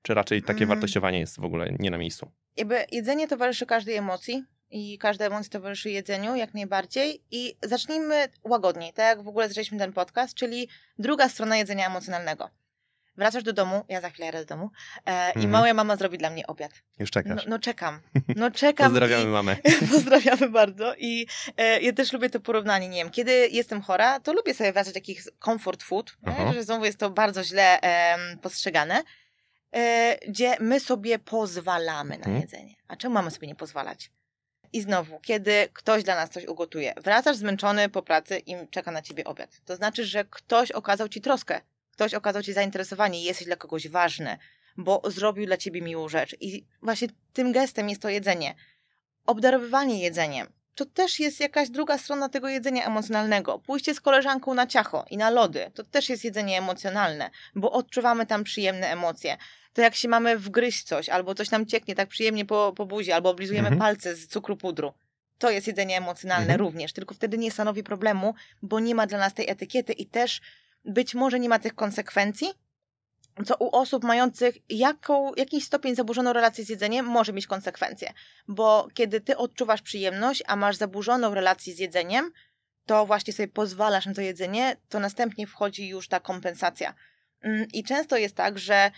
Czy raczej takie Mm. wartościowanie jest w ogóle nie na miejscu? Jakby jedzenie towarzyszy każdej emocji i każda emocja towarzyszy jedzeniu jak najbardziej i zacznijmy łagodniej, tak jak w ogóle zaczęliśmy ten podcast, czyli druga strona jedzenia emocjonalnego. Wracasz do domu, ja za chwilę jadę do domu e, i Mhm. moja mama zrobi dla mnie obiad. Już No, czekasz. no czekam, no czekam. Pozdrawiamy i, mamę. Pozdrawiamy bardzo i e, ja też lubię to porównanie, nie wiem, kiedy jestem chora, to lubię sobie wracać takich comfort food, nie? że znowu jest to bardzo źle em, postrzegane, e, gdzie my sobie pozwalamy na Mhm. jedzenie. A czemu mamy sobie nie pozwalać? I znowu, kiedy ktoś dla nas coś ugotuje, wracasz zmęczony po pracy i czeka na ciebie obiad. To znaczy, że ktoś okazał ci troskę, ktoś okazał ci zainteresowanie jesteś dla kogoś ważny, bo zrobił dla ciebie miłą rzecz. I właśnie tym gestem jest to jedzenie. Obdarowywanie jedzeniem. To też jest jakaś druga strona tego jedzenia emocjonalnego. Pójście z koleżanką na ciacho i na lody. To też jest jedzenie emocjonalne, bo odczuwamy tam przyjemne emocje. To jak się mamy wgryźć coś, albo coś nam cieknie tak przyjemnie po, po buzi, albo oblizujemy Mhm. palce z cukru pudru. To jest jedzenie emocjonalne Mhm. również, tylko wtedy nie stanowi problemu, bo nie ma dla nas tej etykiety i też być może nie ma tych konsekwencji, co u osób mających jaką, jakiś stopień zaburzoną relację z jedzeniem może mieć konsekwencje. Bo kiedy ty odczuwasz przyjemność, a masz zaburzoną relację z jedzeniem, to właśnie sobie pozwalasz na to jedzenie, to następnie wchodzi już ta kompensacja. Mm, I często jest tak, że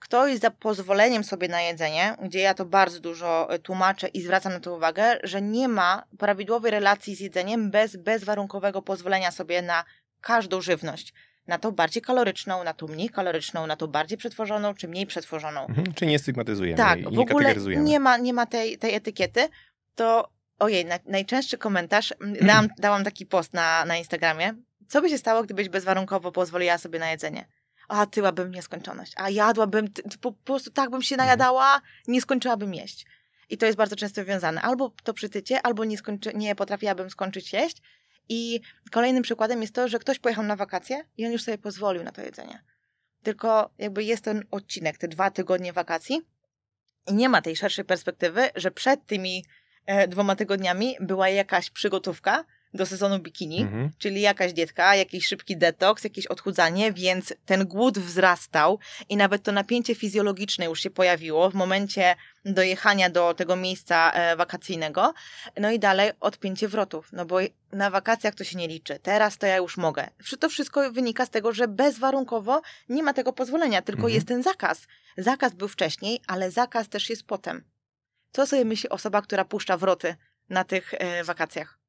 ktoś za pozwoleniem sobie na jedzenie, gdzie ja to bardzo dużo e, tłumaczę i zwracam na to uwagę, że nie ma prawidłowej relacji z jedzeniem bez bezwarunkowego pozwolenia sobie na każdą żywność. Na to bardziej kaloryczną, na to mniej kaloryczną, na to bardziej przetworzoną czy mniej przetworzoną. Mhm. Czyli nie stygmatyzujemy Tak, i w nie ogóle kategoryzujemy. nie ma, nie ma tej, tej etykiety, to ojej, na, najczęstszy komentarz, m, dałam, dałam taki post na, na Instagramie. Co by się stało, gdybyś bezwarunkowo pozwoliła sobie na jedzenie? A tyłabym nieskończoność, a jadłabym, po, po prostu tak bym się najadała, nie skończyłabym jeść. I to jest bardzo często wiązane. Albo to przytycie, albo nie, skończy, nie potrafiłabym skończyć jeść. I kolejnym przykładem jest to, że ktoś pojechał na wakacje i on już sobie pozwolił na to jedzenie. Tylko jakby jest ten odcinek, te dwa tygodnie wakacji i nie ma tej szerszej perspektywy, że przed tymi e, dwoma tygodniami była jakaś przygotówka do sezonu bikini, Mhm. czyli jakaś dietka, jakiś szybki detoks, jakieś odchudzanie, więc ten głód wzrastał i nawet to napięcie fizjologiczne już się pojawiło w momencie dojechania do tego miejsca e, wakacyjnego. No i dalej odpięcie wrotów, no bo na wakacjach to się nie liczy. Teraz to ja już mogę. To wszystko wynika z tego, że bezwarunkowo nie ma tego pozwolenia, tylko Mhm. jest ten zakaz. Zakaz był wcześniej, ale zakaz też jest potem. Co sobie myśli osoba, która puszcza wroty na tych e, wakacjach?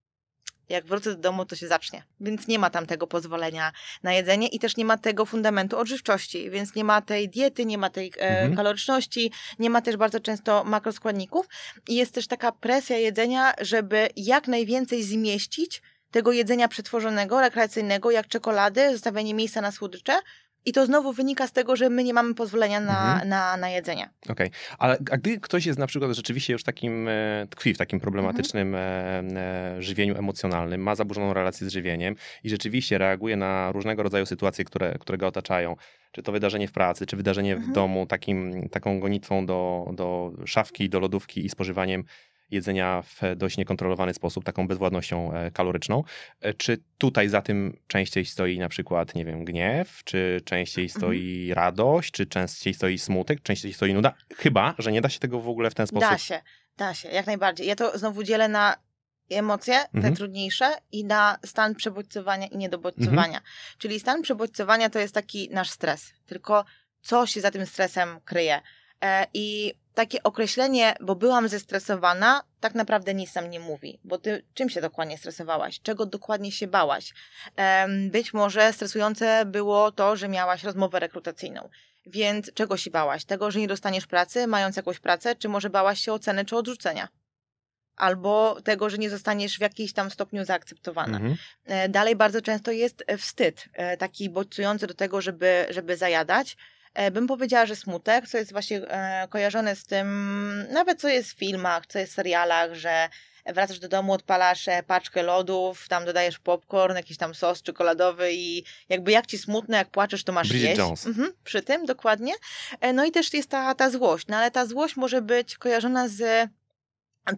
Jak wrócę do domu, to się zacznie. Więc nie ma tam tego pozwolenia na jedzenie i też nie ma tego fundamentu odżywczości, więc nie ma tej diety, nie ma tej e, Mhm. kaloryczności, nie ma też bardzo często makroskładników i jest też taka presja jedzenia, żeby jak najwięcej zmieścić tego jedzenia przetworzonego, rekreacyjnego, jak czekolady, zostawianie miejsca na słodycze. I to znowu wynika z tego, że my nie mamy pozwolenia na, Mhm. na, na jedzenie. Okej, ale a gdy ktoś jest na przykład rzeczywiście już takim, e, tkwi w takim problematycznym e, e, żywieniu emocjonalnym, ma zaburzoną relację z żywieniem i rzeczywiście reaguje na różnego rodzaju sytuacje, które, które go otaczają, czy to wydarzenie w pracy, czy wydarzenie w Mhm. domu, takim, taką gonitwą do, do szafki, do lodówki i spożywaniem jedzenia w dość niekontrolowany sposób, taką bezwładnością e, kaloryczną. E, Czy tutaj za tym częściej stoi na przykład, nie wiem, gniew, czy częściej stoi radość, czy częściej stoi smutek, częściej stoi nuda? Chyba, że nie da się tego w ogóle w ten sposób. Da się. Da się, jak najbardziej. Ja to znowu dzielę na emocje, te Mhm. trudniejsze, i na stan przebodźcowania i niedobodźcowania. Mhm. Czyli stan przebodźcowania to jest taki nasz stres, tylko co się za tym stresem kryje. E, I takie określenie, bo byłam zestresowana, tak naprawdę nic nam nie mówi, bo ty czym się dokładnie stresowałaś, czego dokładnie się bałaś. Być może stresujące było to, że miałaś rozmowę rekrutacyjną. Więc czego się bałaś? Tego, że nie dostaniesz pracy, mając jakąś pracę, czy może bałaś się oceny czy odrzucenia? Albo tego, że nie zostaniesz w jakimś tam stopniu zaakceptowana. Mhm. E, Dalej bardzo często jest wstyd, e, taki bodźcujący do tego, żeby, żeby zajadać. E, Bym powiedziała, że smutek, co jest właśnie e, kojarzone z tym, nawet co jest w filmach, co jest w serialach, że wracasz do domu, odpalasz e, paczkę lodów, tam dodajesz popcorn, jakiś tam sos czekoladowy i jakby jak ci smutno, jak płaczesz, to masz Bridget jeść. Jones. Mhm, przy tym, dokładnie. No i też jest ta, ta złość, no ale ta złość może być kojarzona z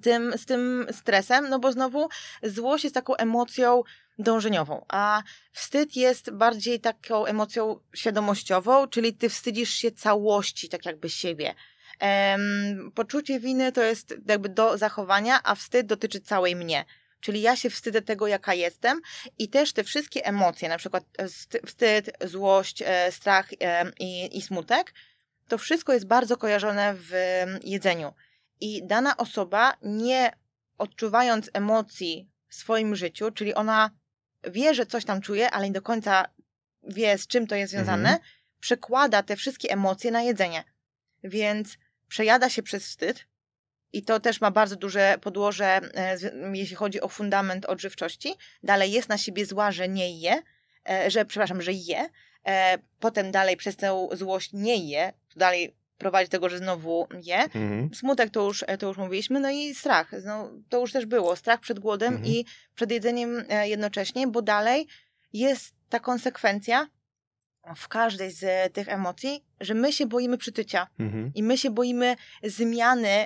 tym, z tym stresem, no bo znowu złość jest taką emocją dążeniową, a wstyd jest bardziej taką emocją świadomościową, czyli ty wstydzisz się całości, tak jakby siebie. Em, poczucie winy to jest jakby do zachowania, a wstyd dotyczy całej mnie. Czyli ja się wstydzę tego, jaka jestem i też te wszystkie emocje, na przykład sty- wstyd, złość, e, strach e, i, i smutek, to wszystko jest bardzo kojarzone w jedzeniu. I dana osoba, nie odczuwając emocji w swoim życiu, czyli ona wie, że coś tam czuje, ale nie do końca wie, z czym to jest związane, Mhm. przekłada te wszystkie emocje na jedzenie. Więc przejada się przez wstyd. I to też ma bardzo duże podłoże, e, jeśli chodzi o fundament odżywczości. Dalej jest na siebie zła, że nie je, e, że, przepraszam, że je. E, Potem dalej przez tę złość nie je. To dalej prowadzi do tego, że znowu je. Mhm. Smutek to już, to już mówiliśmy, no i strach. No, to już też było. Strach przed głodem Mhm. i przed jedzeniem e, jednocześnie, bo dalej jest ta konsekwencja w każdej z tych emocji, że my się boimy przytycia Mhm. i my się boimy zmiany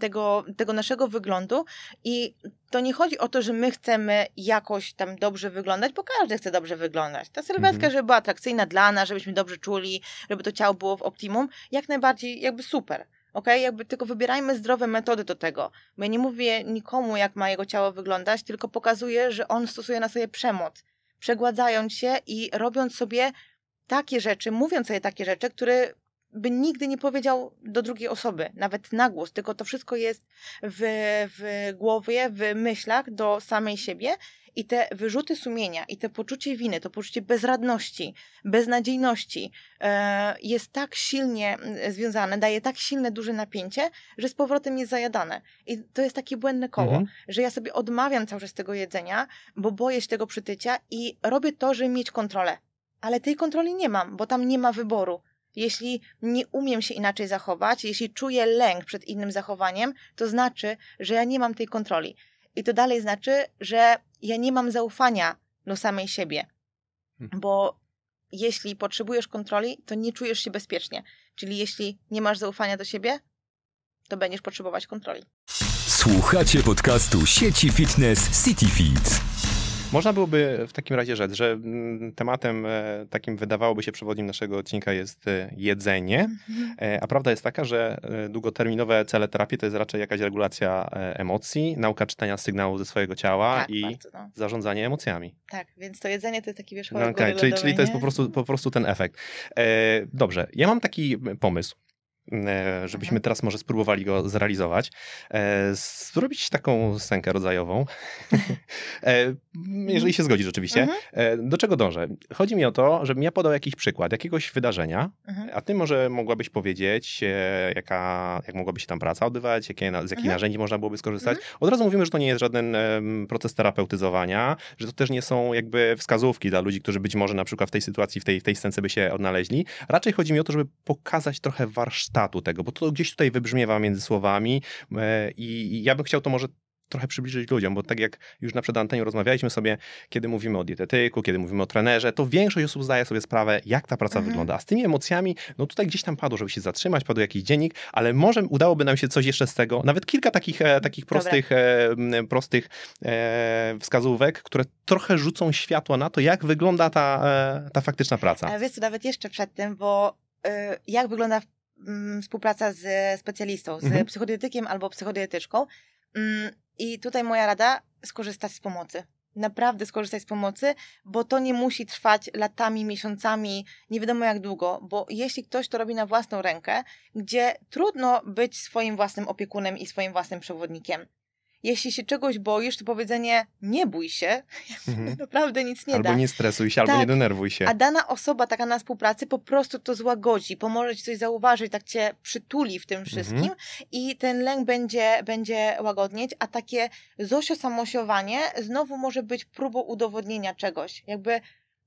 tego, tego naszego wyglądu i to nie chodzi o to, że my chcemy jakoś tam dobrze wyglądać, bo każdy chce dobrze wyglądać. Ta sylwetka, Mhm. żeby była atrakcyjna dla nas, żebyśmy dobrze czuli, żeby to ciało było w optimum, jak najbardziej jakby super. Okej, jakby tylko wybierajmy zdrowe metody do tego. Bo ja nie mówię nikomu, jak ma jego ciało wyglądać, tylko pokazuję, że on stosuje na sobie przemoc, przegładzając się i robiąc sobie takie rzeczy, mówiąc sobie takie rzeczy, które by nigdy nie powiedział do drugiej osoby, nawet na głos, tylko to wszystko jest w, w głowie, w myślach do samej siebie i te wyrzuty sumienia i te poczucie winy, to poczucie bezradności, beznadziejności e, jest tak silnie mm, związane, daje tak silne, duże napięcie, że z powrotem jest zajadane. I to jest takie błędne koło, Mhm. że ja sobie odmawiam cały czas tego jedzenia, bo boję się tego przytycia i robię to, żeby mieć kontrolę. Ale tej kontroli nie mam, bo tam nie ma wyboru. Jeśli nie umiem się inaczej zachować, jeśli czuję lęk przed innym zachowaniem, to znaczy, że ja nie mam tej kontroli. I to dalej znaczy, że ja nie mam zaufania do samej siebie. Mhm. Bo jeśli potrzebujesz kontroli, to nie czujesz się bezpiecznie. Czyli jeśli nie masz zaufania do siebie, to będziesz potrzebować kontroli. Słuchacie podcastu sieci fitness CityFit. Można byłoby w takim razie rzec, że mm, tematem e, takim wydawałoby się przewodnim naszego odcinka jest e, jedzenie, e, a prawda jest taka, że długoterminowe cele terapii to jest raczej jakaś regulacja emocji, nauka czytania sygnałów ze swojego ciała tak, i bardzo, no. zarządzanie emocjami. tak, więc to jedzenie to jest taki No, wierzchołek okej, góry czyli, lodowej, czyli to jest po prostu, po prostu ten efekt. Dobrze, ja mam taki pomysł. E, Żebyśmy Mhm. teraz może spróbowali go zrealizować. E, zrobić taką scenkę rodzajową. e, jeżeli się zgodzisz, oczywiście. Mhm. Do czego dążę? Chodzi mi o to, żebym ja podał jakiś przykład, jakiegoś wydarzenia, Mhm. a ty może mogłabyś powiedzieć, jaka, jak mogłaby się tam praca odbywać, jakie, z jakich narzędzi można byłoby skorzystać. Od razu mówimy, że to nie jest żaden proces terapeutyzowania, że to też nie są jakby wskazówki dla ludzi, którzy być może na przykład w tej sytuacji, w tej, w tej scence by się odnaleźli. Raczej chodzi mi o to, żeby pokazać trochę warsztatu tego, bo to gdzieś tutaj wybrzmiewa między słowami e, i ja bym chciał to może trochę przybliżyć ludziom, bo tak jak już na przed anteniu rozmawialiśmy sobie, kiedy mówimy o dietetyku, kiedy mówimy o trenerze, to większość osób zdaje sobie sprawę, jak ta praca Mhm. wygląda. A z tymi emocjami, no tutaj gdzieś tam padło, żeby się zatrzymać, padł jakiś dziennik, ale może udałoby nam się coś jeszcze z tego, nawet kilka takich, e, takich prostych, e, prostych wskazówek, które trochę rzucą światło na to, jak wygląda ta, ta faktyczna praca. Ale wiesz co, nawet jeszcze przed tym, bo jak wygląda współpraca z specjalistą, z Mhm. psychodietykiem albo psychodietyczką. Mm, I tutaj moja rada, skorzystać z pomocy. Naprawdę skorzystać z pomocy, bo to nie musi trwać latami, miesiącami, nie wiadomo jak długo, bo jeśli ktoś to robi na własną rękę, gdzie trudno być swoim własnym opiekunem i swoim własnym przewodnikiem. Jeśli się czegoś boisz, to powiedzenie nie bój się, Mhm. naprawdę nic nie albo da. nie stresuj się, albo Tak. nie denerwuj się. A dana osoba taka na współpracy po prostu to złagodzi, pomoże ci coś zauważyć, tak cię przytuli w tym wszystkim Mhm. i ten lęk będzie, będzie łagodnieć, a takie zosiosamosiowanie znowu może być próbą udowodnienia czegoś. Jakby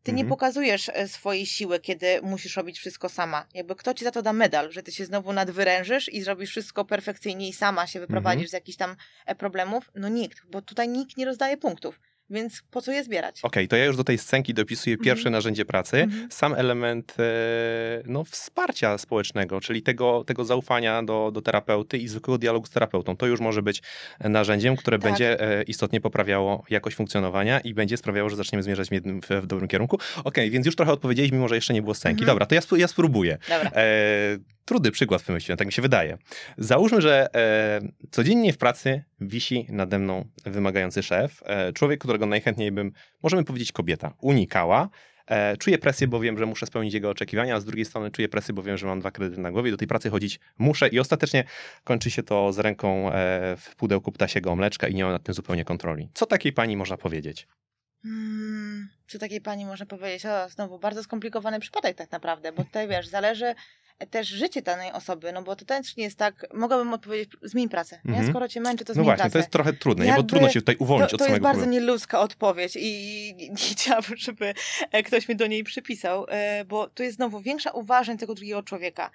ty nie Mhm. pokazujesz e, swojej siły, kiedy musisz robić wszystko sama. Jakby kto ci za to da medal, że ty się znowu nadwyrężysz i zrobisz wszystko perfekcyjnie i sama się wyprowadzisz Mhm. z jakichś tam e, problemów? No nikt, bo tutaj nikt nie rozdaje punktów. Więc po co je zbierać? Okej, to ja już do tej scenki dopisuję pierwsze Mhm. narzędzie pracy, Mhm. sam element e, no, wsparcia społecznego, czyli tego, tego zaufania do, do terapeuty i zwykłego dialogu z terapeutą. To już może być narzędziem, które Tak. będzie e, istotnie poprawiało jakość funkcjonowania i będzie sprawiało, że zaczniemy zmierzać w, jednym, w, dobrym kierunku. Okej, więc już trochę odpowiedzieliśmy, mimo że jeszcze nie było scenki. Mhm. Dobra, to ja, spró- ja spróbuję. Dobra. E, trudny przykład wymyśliłem, tak mi się wydaje. Załóżmy, że e, codziennie w pracy wisi nade mną wymagający szef, e, człowiek, którego najchętniej bym, możemy powiedzieć kobieta, unikała. E, czuję presję, bo wiem, że muszę spełnić jego oczekiwania, a z drugiej strony czuję presję, bo wiem, że mam dwa kredyty na głowie do tej pracy chodzić muszę i ostatecznie kończy się to z ręką e, w pudełku ptasiego mleczka i nie mam nad tym zupełnie kontroli. Co takiej pani można powiedzieć? Hmm, co takiej pani można powiedzieć? O, znowu bardzo skomplikowany przypadek tak naprawdę, bo tutaj wiesz, zależy też życie danej osoby, no bo to też nie jest tak, mogłabym odpowiedzieć, zmień pracę, nie? Mhm. Skoro cię męczy, to No zmień właśnie, pracę. to jest trochę trudne, nie? bo Jakby trudno się tutaj uwolnić to, od to jest samego bardzo problemu. nieludzka odpowiedź i nie, nie chciałabym, żeby e, ktoś mi do niej przypisał, e, bo tu jest znowu większa uważność tego drugiego człowieka.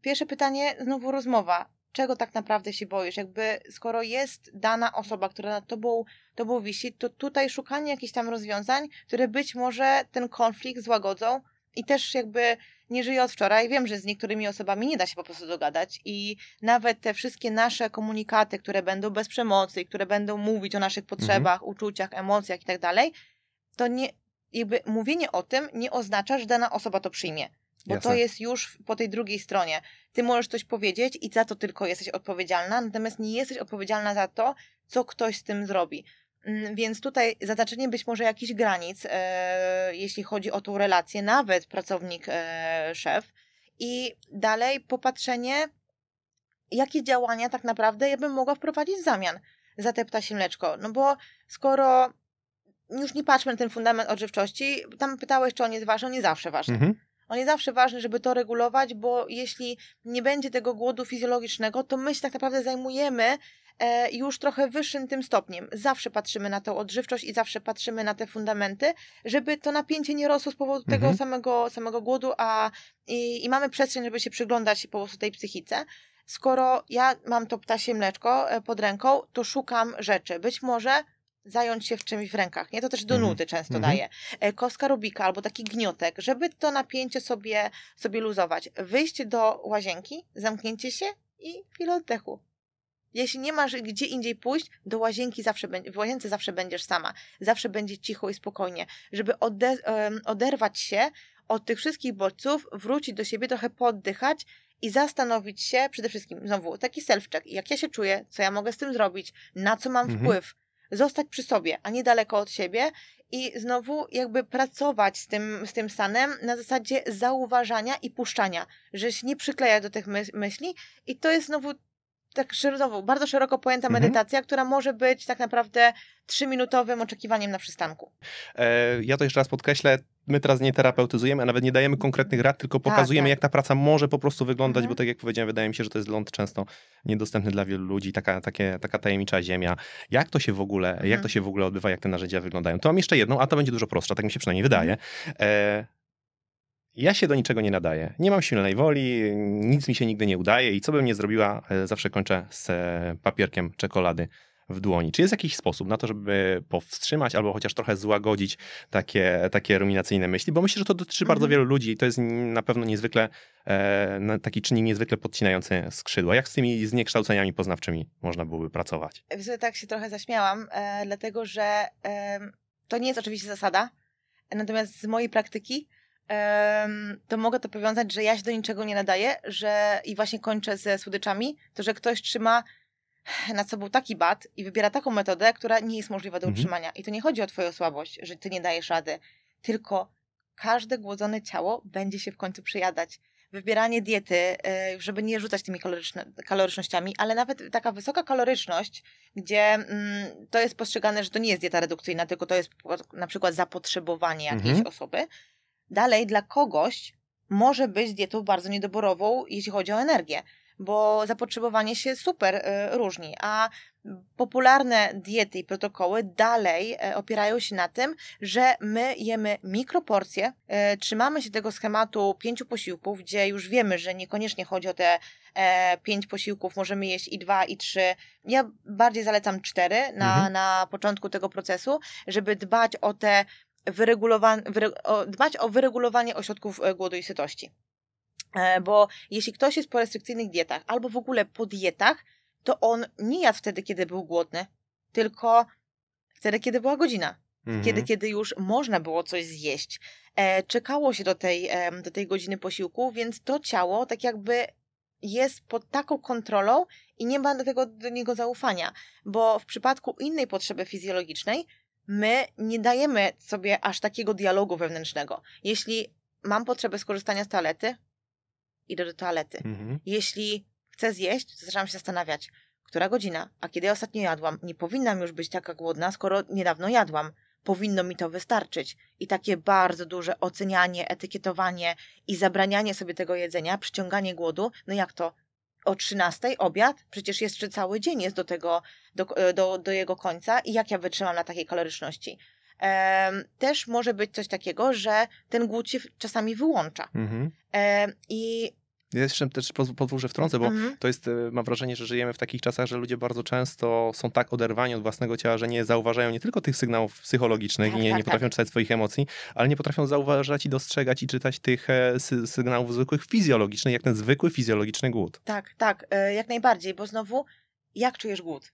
Pierwsze pytanie, znowu rozmowa. Czego tak naprawdę się boisz? Jakby skoro jest dana osoba, która nad tobą, tobą wisi, to tutaj szukanie jakichś tam rozwiązań, które być może ten konflikt złagodzą i też jakby nie żyję od wczoraj. Wiem, że z niektórymi osobami nie da się po prostu dogadać i nawet te wszystkie nasze komunikaty, które będą bez przemocy, i które będą mówić o naszych potrzebach, uczuciach, emocjach i tak dalej, to nie, jakby mówienie o tym nie oznacza, że dana osoba to przyjmie. Bo Jasne. to jest już po tej drugiej stronie. Ty możesz coś powiedzieć i za to tylko jesteś odpowiedzialna, natomiast nie jesteś odpowiedzialna za to, co ktoś z tym zrobi. Mm, Więc tutaj zaznaczenie być może jakichś granic, e, jeśli chodzi o tą relację, nawet pracownik-szef. I dalej popatrzenie, jakie działania tak naprawdę ja bym mogła wprowadzić w zamian za te ptasie mleczko. No bo skoro już nie patrzmy na ten fundament odżywczości, tam pytałeś, czy on jest ważny, on nie zawsze ważny. Mhm. On jest zawsze ważny, żeby to regulować, bo jeśli nie będzie tego głodu fizjologicznego, to my się tak naprawdę zajmujemy e, już trochę wyższym tym stopniem. Zawsze patrzymy na tą odżywczość i zawsze patrzymy na te fundamenty, żeby to napięcie nie rosło z powodu tego Mhm. samego, samego głodu, a i, i mamy przestrzeń, żeby się przyglądać po prostu tej psychice. Skoro ja mam to ptasie mleczko e, pod ręką, to szukam rzeczy. Być może zająć się w czymś w rękach, nie? To też do Mhm. nuty często Mhm. daje. E, Kostka Rubika albo taki gniotek, żeby to napięcie sobie, sobie luzować. Wyjście do łazienki, zamknięcie się i chwilę oddechu. Jeśli nie masz gdzie indziej pójść, do łazienki zawsze będzie, w łazience zawsze będziesz sama. Zawsze będzie cicho i spokojnie. Żeby ode, oderwać się od tych wszystkich bodźców, wrócić do siebie, trochę poddychać i zastanowić się przede wszystkim, znowu, taki self-check, jak ja się czuję, co ja mogę z tym zrobić, na co mam Mhm. wpływ. Zostać przy sobie, a nie daleko od siebie i znowu jakby pracować z tym, z tym stanem na zasadzie zauważania i puszczania, że się nie przykleja do tych myśli i to jest znowu tak szeroko, bardzo szeroko pojęta Mhm. medytacja, która może być tak naprawdę trzyminutowym oczekiwaniem na przystanku. E, ja to jeszcze raz podkreślę, my teraz nie terapeutyzujemy, a nawet nie dajemy konkretnych rad, tylko Tak, pokazujemy, tak. jak ta praca może po prostu wyglądać, Mhm. bo tak jak powiedziałem, wydaje mi się, że to jest ląd często niedostępny dla wielu ludzi, taka, takie, taka tajemnicza ziemia. Jak to się w ogóle, jak Mhm. to się w ogóle odbywa, jak te narzędzia wyglądają? To mam jeszcze jedną, a to będzie dużo prostsza, tak mi się przynajmniej wydaje. Mhm. E, ja się do niczego nie nadaję. Nie mam silnej woli, nic mi się nigdy nie udaje i co bym nie zrobiła, e, zawsze kończę z e, papierkiem czekolady w dłoni. Czy jest jakiś sposób na to, żeby powstrzymać albo chociaż trochę złagodzić takie, takie ruminacyjne myśli? Bo myślę, że to dotyczy bardzo Mhm. wielu ludzi i to jest na pewno niezwykle e, taki czynnik niezwykle podcinający skrzydła. Jak z tymi zniekształceniami poznawczymi można byłoby pracować? Tak się trochę zaśmiałam, e, dlatego że e, to nie jest oczywiście zasada, natomiast z mojej praktyki to mogę to powiązać, że ja się do niczego nie nadaję, że i właśnie kończę ze słodyczami, to że ktoś trzyma nad sobą taki bat i wybiera taką metodę, która nie jest możliwa do Mhm. utrzymania. I to nie chodzi o twoją słabość, że ty nie dajesz rady, tylko każde głodzone ciało będzie się w końcu przejadać. Wybieranie diety, e, żeby nie rzucać tymi kalorycznościami, ale nawet taka wysoka kaloryczność, gdzie mm, to jest postrzegane, że to nie jest dieta redukcyjna, tylko to jest na przykład zapotrzebowanie jakiejś Mhm. osoby. Dalej, dla kogoś może być dietą bardzo niedoborową, jeśli chodzi o energię, bo zapotrzebowanie się super e, różni, a popularne diety i protokoły dalej e, opierają się na tym, że my jemy mikroporcje, e, trzymamy się tego schematu pięciu posiłków, gdzie już wiemy, że niekoniecznie chodzi o te pięć posiłków, możemy jeść i dwa, i trzy. Ja bardziej zalecam cztery na, Mhm. na początku tego procesu, żeby dbać o te wyregulowan- wyre- o, dbać o wyregulowanie ośrodków e, głodu i sytości. E, Bo jeśli ktoś jest po restrykcyjnych dietach albo w ogóle po dietach, to on nie jadł wtedy, kiedy był głodny, tylko wtedy, kiedy była godzina. Mhm. Kiedy, kiedy już można było coś zjeść. E, czekało się do tej, do tej godziny posiłku, więc to ciało tak jakby jest pod taką kontrolą i nie ma do, tego, do niego zaufania. Bo w przypadku innej potrzeby fizjologicznej, my nie dajemy sobie aż takiego dialogu wewnętrznego. Jeśli mam potrzebę skorzystania z toalety, idę do toalety. Mhm. Jeśli chcę zjeść, to zaczynam się zastanawiać, która godzina, a kiedy ja ostatnio jadłam, nie powinnam już być taka głodna, skoro niedawno jadłam. Powinno mi to wystarczyć. I takie bardzo duże ocenianie, etykietowanie i zabranianie sobie tego jedzenia, przyciąganie głodu, no jak to? O 13 obiad? Przecież jeszcze cały dzień jest do tego, do, do, do jego końca i jak ja wytrzymam na takiej kaloryczności? Em, też może być coś takiego, że ten głód się czasami wyłącza. Mhm. Em, I jeszcze też poz- pozwól, że wtrącę, bo Mhm. to jest, e, mam wrażenie, że żyjemy w takich czasach, że ludzie bardzo często są tak oderwani od własnego ciała, że nie zauważają nie tylko tych sygnałów psychologicznych Tak, i nie, tak, nie potrafią czytać swoich emocji, ale nie potrafią zauważać i dostrzegać i czytać tych e, sy sygnałów zwykłych fizjologicznych, jak ten zwykły fizjologiczny głód. Tak, tak, e, jak najbardziej, bo znowu, jak czujesz głód?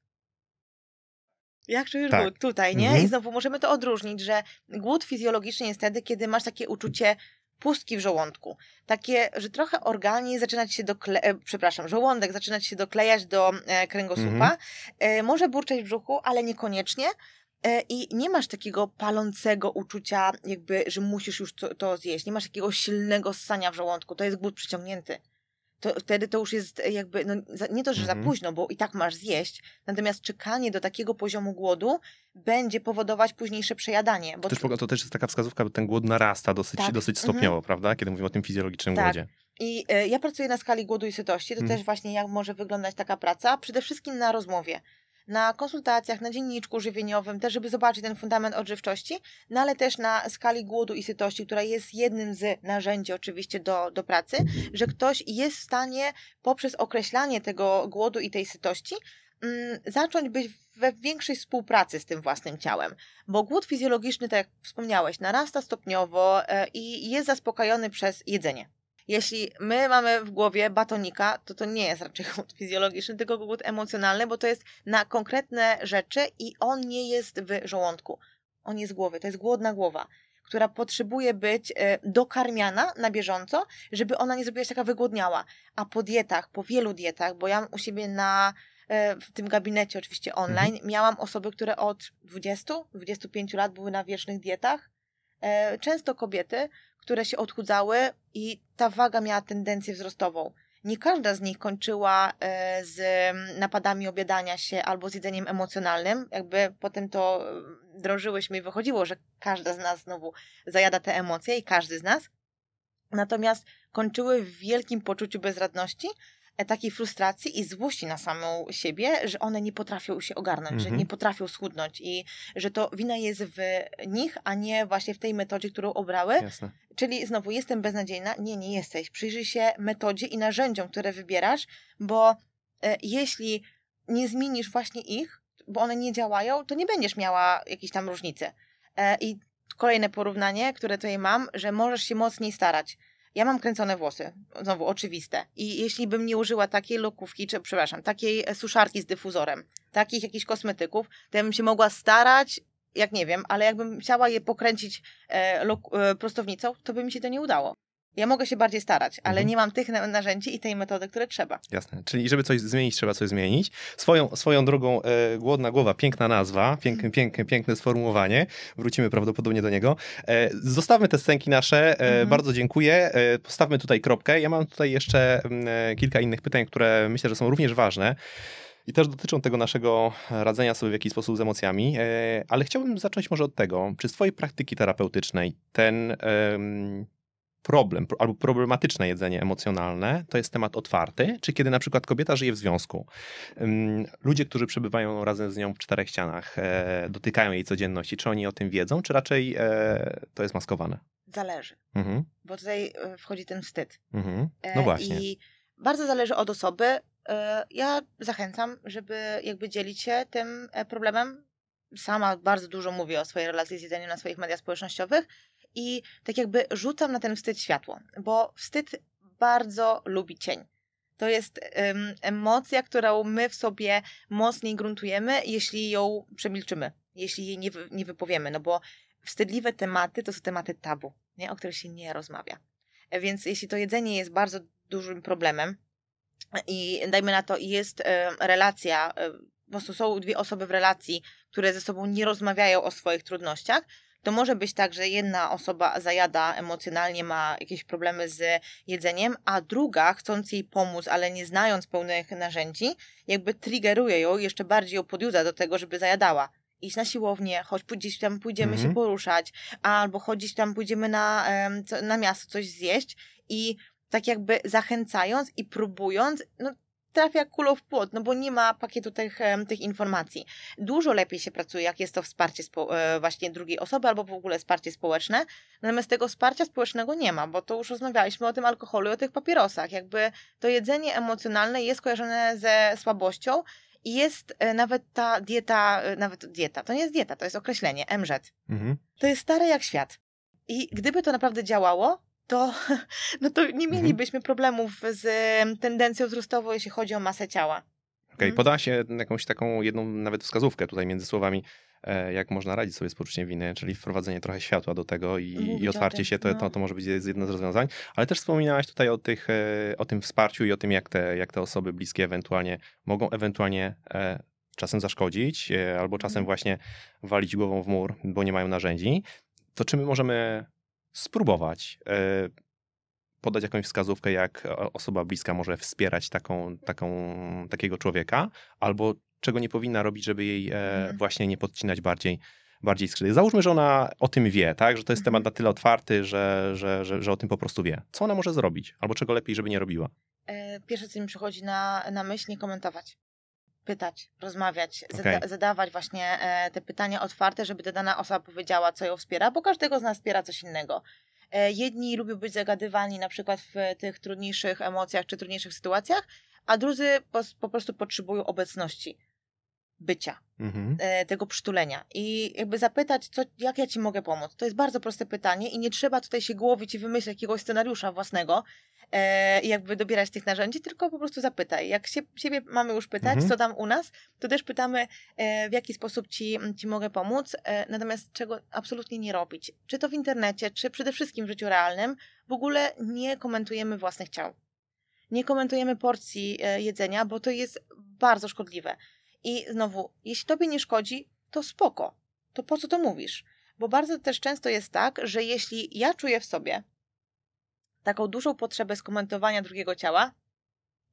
Jak czujesz Tak. głód? Tutaj, nie? Mhm. I znowu możemy to odróżnić, że głód fizjologiczny jest wtedy, kiedy masz takie uczucie pustki w żołądku. Takie, że trochę organizm zaczyna się doklejać, przepraszam, żołądek zaczyna się doklejać do e, kręgosłupa. Mhm. E, może burczeć w brzuchu, ale niekoniecznie. E, I nie masz takiego palącego uczucia, jakby, że musisz już to, to zjeść. Nie masz takiego silnego ssania w żołądku. To jest głód przyciągnięty. To, wtedy to już jest jakby, no, nie to, że Mhm. za późno, bo i tak masz zjeść, natomiast czekanie do takiego poziomu głodu będzie powodować późniejsze przejadanie. Bo To też, to też jest taka wskazówka, bo ten głód narasta dosyć, Tak. dosyć Mhm. stopniowo, prawda? Kiedy mówimy o tym fizjologicznym Tak. głodzie. I e, ja pracuję na skali głodu i sytości. To Mhm. też właśnie jak może wyglądać taka praca. Przede wszystkim na rozmowie. Na konsultacjach, na dzienniczku żywieniowym, też żeby zobaczyć ten fundament odżywczości, no ale też na skali głodu i sytości, która jest jednym z narzędzi oczywiście do, do pracy, że ktoś jest w stanie poprzez określanie tego głodu i tej sytości mm, zacząć być we większej współpracy z tym własnym ciałem. Bo głód fizjologiczny, tak jak wspomniałeś, narasta stopniowo e, i jest zaspokojony przez jedzenie. Jeśli my mamy w głowie batonika, to to nie jest raczej głód fizjologiczny, tylko głód emocjonalny, bo to jest na konkretne rzeczy i on nie jest w żołądku. On jest w głowie, to jest głodna głowa, która potrzebuje być e, dokarmiana na bieżąco, żeby ona nie zrobiła się taka wygłodniała. A po dietach, po wielu dietach, bo ja u siebie na e, w tym gabinecie oczywiście online miałam osoby, które od 20-25 lat były na wiecznych dietach. E, Często kobiety, które się odchudzały i ta waga miała tendencję wzrostową. Nie każda z nich kończyła e, z napadami obiadania się albo z jedzeniem emocjonalnym. Jakby potem to mm, drążyłyśmy i wychodziło, że każda z nas znowu zajada te emocje i każdy z nas. Natomiast kończyły w wielkim poczuciu bezradności, e, takiej frustracji i złości na samą siebie, że one nie potrafią się ogarnąć, że Mhm. nie potrafią schudnąć i że to wina jest w nich, a nie właśnie w tej metodzie, którą obrały. Jasne. Czyli znowu jestem beznadziejna? Nie, nie jesteś. Przyjrzyj się metodzie i narzędziom, które wybierasz, bo e, jeśli nie zmienisz właśnie ich, bo one nie działają, to nie będziesz miała jakiejś tam różnicy. E, I kolejne porównanie, które tutaj mam, że możesz się mocniej starać. Ja mam kręcone włosy, znowu oczywiste. I jeśli bym nie użyła takiej lokówki, czy przepraszam, takiej e, suszarki z dyfuzorem, takich jakichś kosmetyków, to ja bym się mogła starać jak nie wiem, ale jakbym chciała je pokręcić e, e, prostownicą, to by mi się to nie udało. Ja mogę się bardziej starać, ale mhm. nie mam tych narzędzi i tej metody, które trzeba. Jasne. Czyli żeby coś zmienić, trzeba coś zmienić. Swoją, swoją drogą e, Głodna Głowa, piękna nazwa, piękne, mhm. piękne, piękne sformułowanie. Wrócimy prawdopodobnie do niego. E, zostawmy te scenki nasze. E, mhm. Bardzo dziękuję. E, postawmy tutaj kropkę. Ja mam tutaj jeszcze mm, e, kilka innych pytań, które myślę, że są również ważne i też dotyczą tego naszego radzenia sobie w jakiś sposób z emocjami, e, ale chciałbym zacząć może od tego, czy z Twojej praktyki terapeutycznej ten problem albo problematyczne jedzenie emocjonalne to jest temat otwarty, czy kiedy na przykład kobieta żyje w związku, ludzie, którzy przebywają razem z nią w czterech ścianach, e, dotykają jej codzienności, czy oni o tym wiedzą, czy raczej e, to jest maskowane? Zależy, mhm. bo tutaj e, wchodzi ten wstyd. Mhm. No właśnie. I bardzo zależy od osoby. Ja zachęcam, żeby jakby dzielić się tym problemem. Sama bardzo dużo mówię o swojej relacji z jedzeniem na swoich mediach społecznościowych, i tak jakby rzucam na ten wstyd światło, bo wstyd bardzo lubi cień. To jest um, emocja, którą my w sobie mocniej gruntujemy, jeśli ją przemilczymy, jeśli jej nie, nie wypowiemy, no bo wstydliwe tematy to są tematy tabu, nie? o których się nie rozmawia. Więc jeśli to jedzenie jest bardzo dużym problemem i dajmy na to, jest e, relacja, e, po prostu są dwie osoby w relacji, które ze sobą nie rozmawiają o swoich trudnościach, to może być tak, że jedna osoba zajada emocjonalnie, ma jakieś problemy z jedzeniem, a druga, chcąc jej pomóc, ale nie znając pełnych narzędzi, jakby triggeruje ją, jeszcze bardziej ją podjudza do tego, żeby zajadała iść na siłownię, choć gdzieś tam pójdziemy się mhm. poruszać, albo chodzić tam pójdziemy na, na miasto coś zjeść i tak jakby zachęcając i próbując, no trafia kulą w płot, no bo nie ma pakietu tych, tych informacji. Dużo lepiej się pracuje, jak jest to wsparcie e, właśnie drugiej osoby albo w ogóle wsparcie społeczne. Natomiast tego wsparcia społecznego nie ma, bo to już rozmawialiśmy o tym alkoholu i o tych papierosach. Jakby to jedzenie emocjonalne jest kojarzone ze słabością i jest e, nawet ta dieta, e, nawet dieta, to nie jest dieta, to jest określenie, MZ. Mhm. To jest stare jak świat. I gdyby to naprawdę działało, to, no to nie mhm. mielibyśmy problemów z tendencją wzrostową, jeśli chodzi o masę ciała. Okej, okay, mhm. się jakąś taką jedną nawet wskazówkę tutaj między słowami, e, jak można radzić sobie z poczuciem winy, czyli wprowadzenie trochę światła do tego i, i otwarcie tym, się, to, no. to, to może być jedno z rozwiązań. Ale też wspominałaś tutaj o, tych, e, o tym wsparciu i o tym, jak te, jak te osoby bliskie ewentualnie mogą ewentualnie e, czasem zaszkodzić, albo czasem mhm. właśnie walić głową w mur, bo nie mają narzędzi. To czy my możemy spróbować e, podać jakąś wskazówkę, jak osoba bliska może wspierać taką, taką, takiego człowieka, albo czego nie powinna robić, żeby jej mm. właśnie nie podcinać bardziej, bardziej skrzydła. Załóżmy, że ona o tym wie, tak? że to jest temat mhm. na tyle otwarty, że, że, że, że o tym po prostu wie. Co ona może zrobić? Albo czego lepiej, żeby nie robiła? E, pierwsze, co mi przychodzi na, na myśl, nie komentować pytać, rozmawiać, okay. zada zadawać właśnie e, te pytania otwarte, żeby ta dana osoba powiedziała, co ją wspiera, bo każdego z nas wspiera coś innego. E, jedni lubią być zagadywani na przykład w tych trudniejszych emocjach czy trudniejszych sytuacjach, a drudzy po, po prostu potrzebują obecności bycia, mhm. E, tego przytulenia i jakby zapytać, co, jak ja ci mogę pomóc. To jest bardzo proste pytanie i nie trzeba tutaj się głowić i wymyśleć jakiegoś scenariusza własnego e, i jakby dobierać tych narzędzi, tylko po prostu zapytaj. Jak się, siebie mamy już pytać, mhm. co tam u nas, to też pytamy, e, w jaki sposób ci, ci mogę pomóc, natomiast czego absolutnie nie robić. Czy to w internecie, czy przede wszystkim w życiu realnym, w ogóle nie komentujemy własnych ciał. Nie komentujemy porcji jedzenia, bo to jest bardzo szkodliwe. I znowu, jeśli tobie nie szkodzi, to spoko. To po co to mówisz? Bo bardzo też często jest tak, że jeśli ja czuję w sobie taką dużą potrzebę skomentowania drugiego ciała,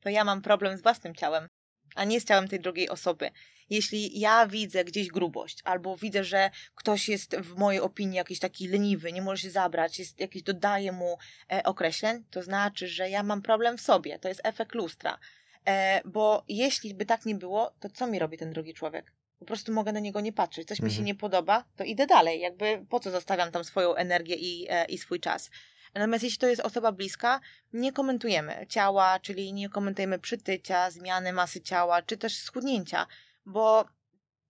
to ja mam problem z własnym ciałem, a nie z ciałem tej drugiej osoby. Jeśli ja widzę gdzieś grubość, albo widzę, że ktoś jest w mojej opinii jakiś taki leniwy, nie może się zabrać, jest jakiś dodaje mu e, określeń, to znaczy, że ja mam problem w sobie. To jest efekt lustra. E, bo jeśli by tak nie było, to co mi robi ten drugi człowiek? Po prostu mogę na niego nie patrzeć. Coś mi się mhm. nie podoba, to idę dalej. Jakby po co zostawiam tam swoją energię i, e, i swój czas. Natomiast jeśli to jest osoba bliska, nie komentujemy ciała, czyli nie komentujemy przytycia, zmiany masy ciała, czy też schudnięcia, bo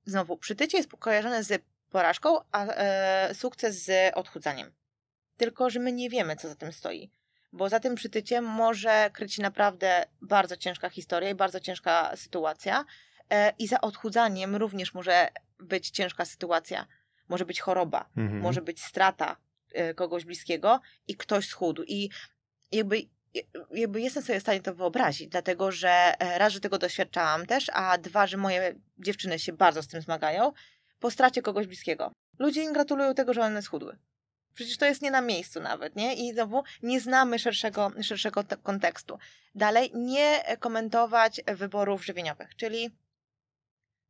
znowu przytycie jest kojarzone z porażką, a e, sukces z odchudzaniem. Tylko, że my nie wiemy, co za tym stoi bo za tym przytyciem może kryć się naprawdę bardzo ciężka historia i bardzo ciężka sytuacja. E, I za odchudzaniem również może być ciężka sytuacja, może być choroba, Mhm. może być strata e, kogoś bliskiego i ktoś schudł. I jakby, jakby jestem sobie w stanie to wyobrazić, dlatego że e, raz, że tego doświadczałam też, a dwa, że moje dziewczyny się bardzo z tym zmagają, po stracie kogoś bliskiego. Ludzie im gratulują tego, że one schudły. Przecież to jest nie na miejscu nawet, nie? I znowu nie znamy szerszego, szerszego te- kontekstu. Dalej, nie komentować wyborów żywieniowych, czyli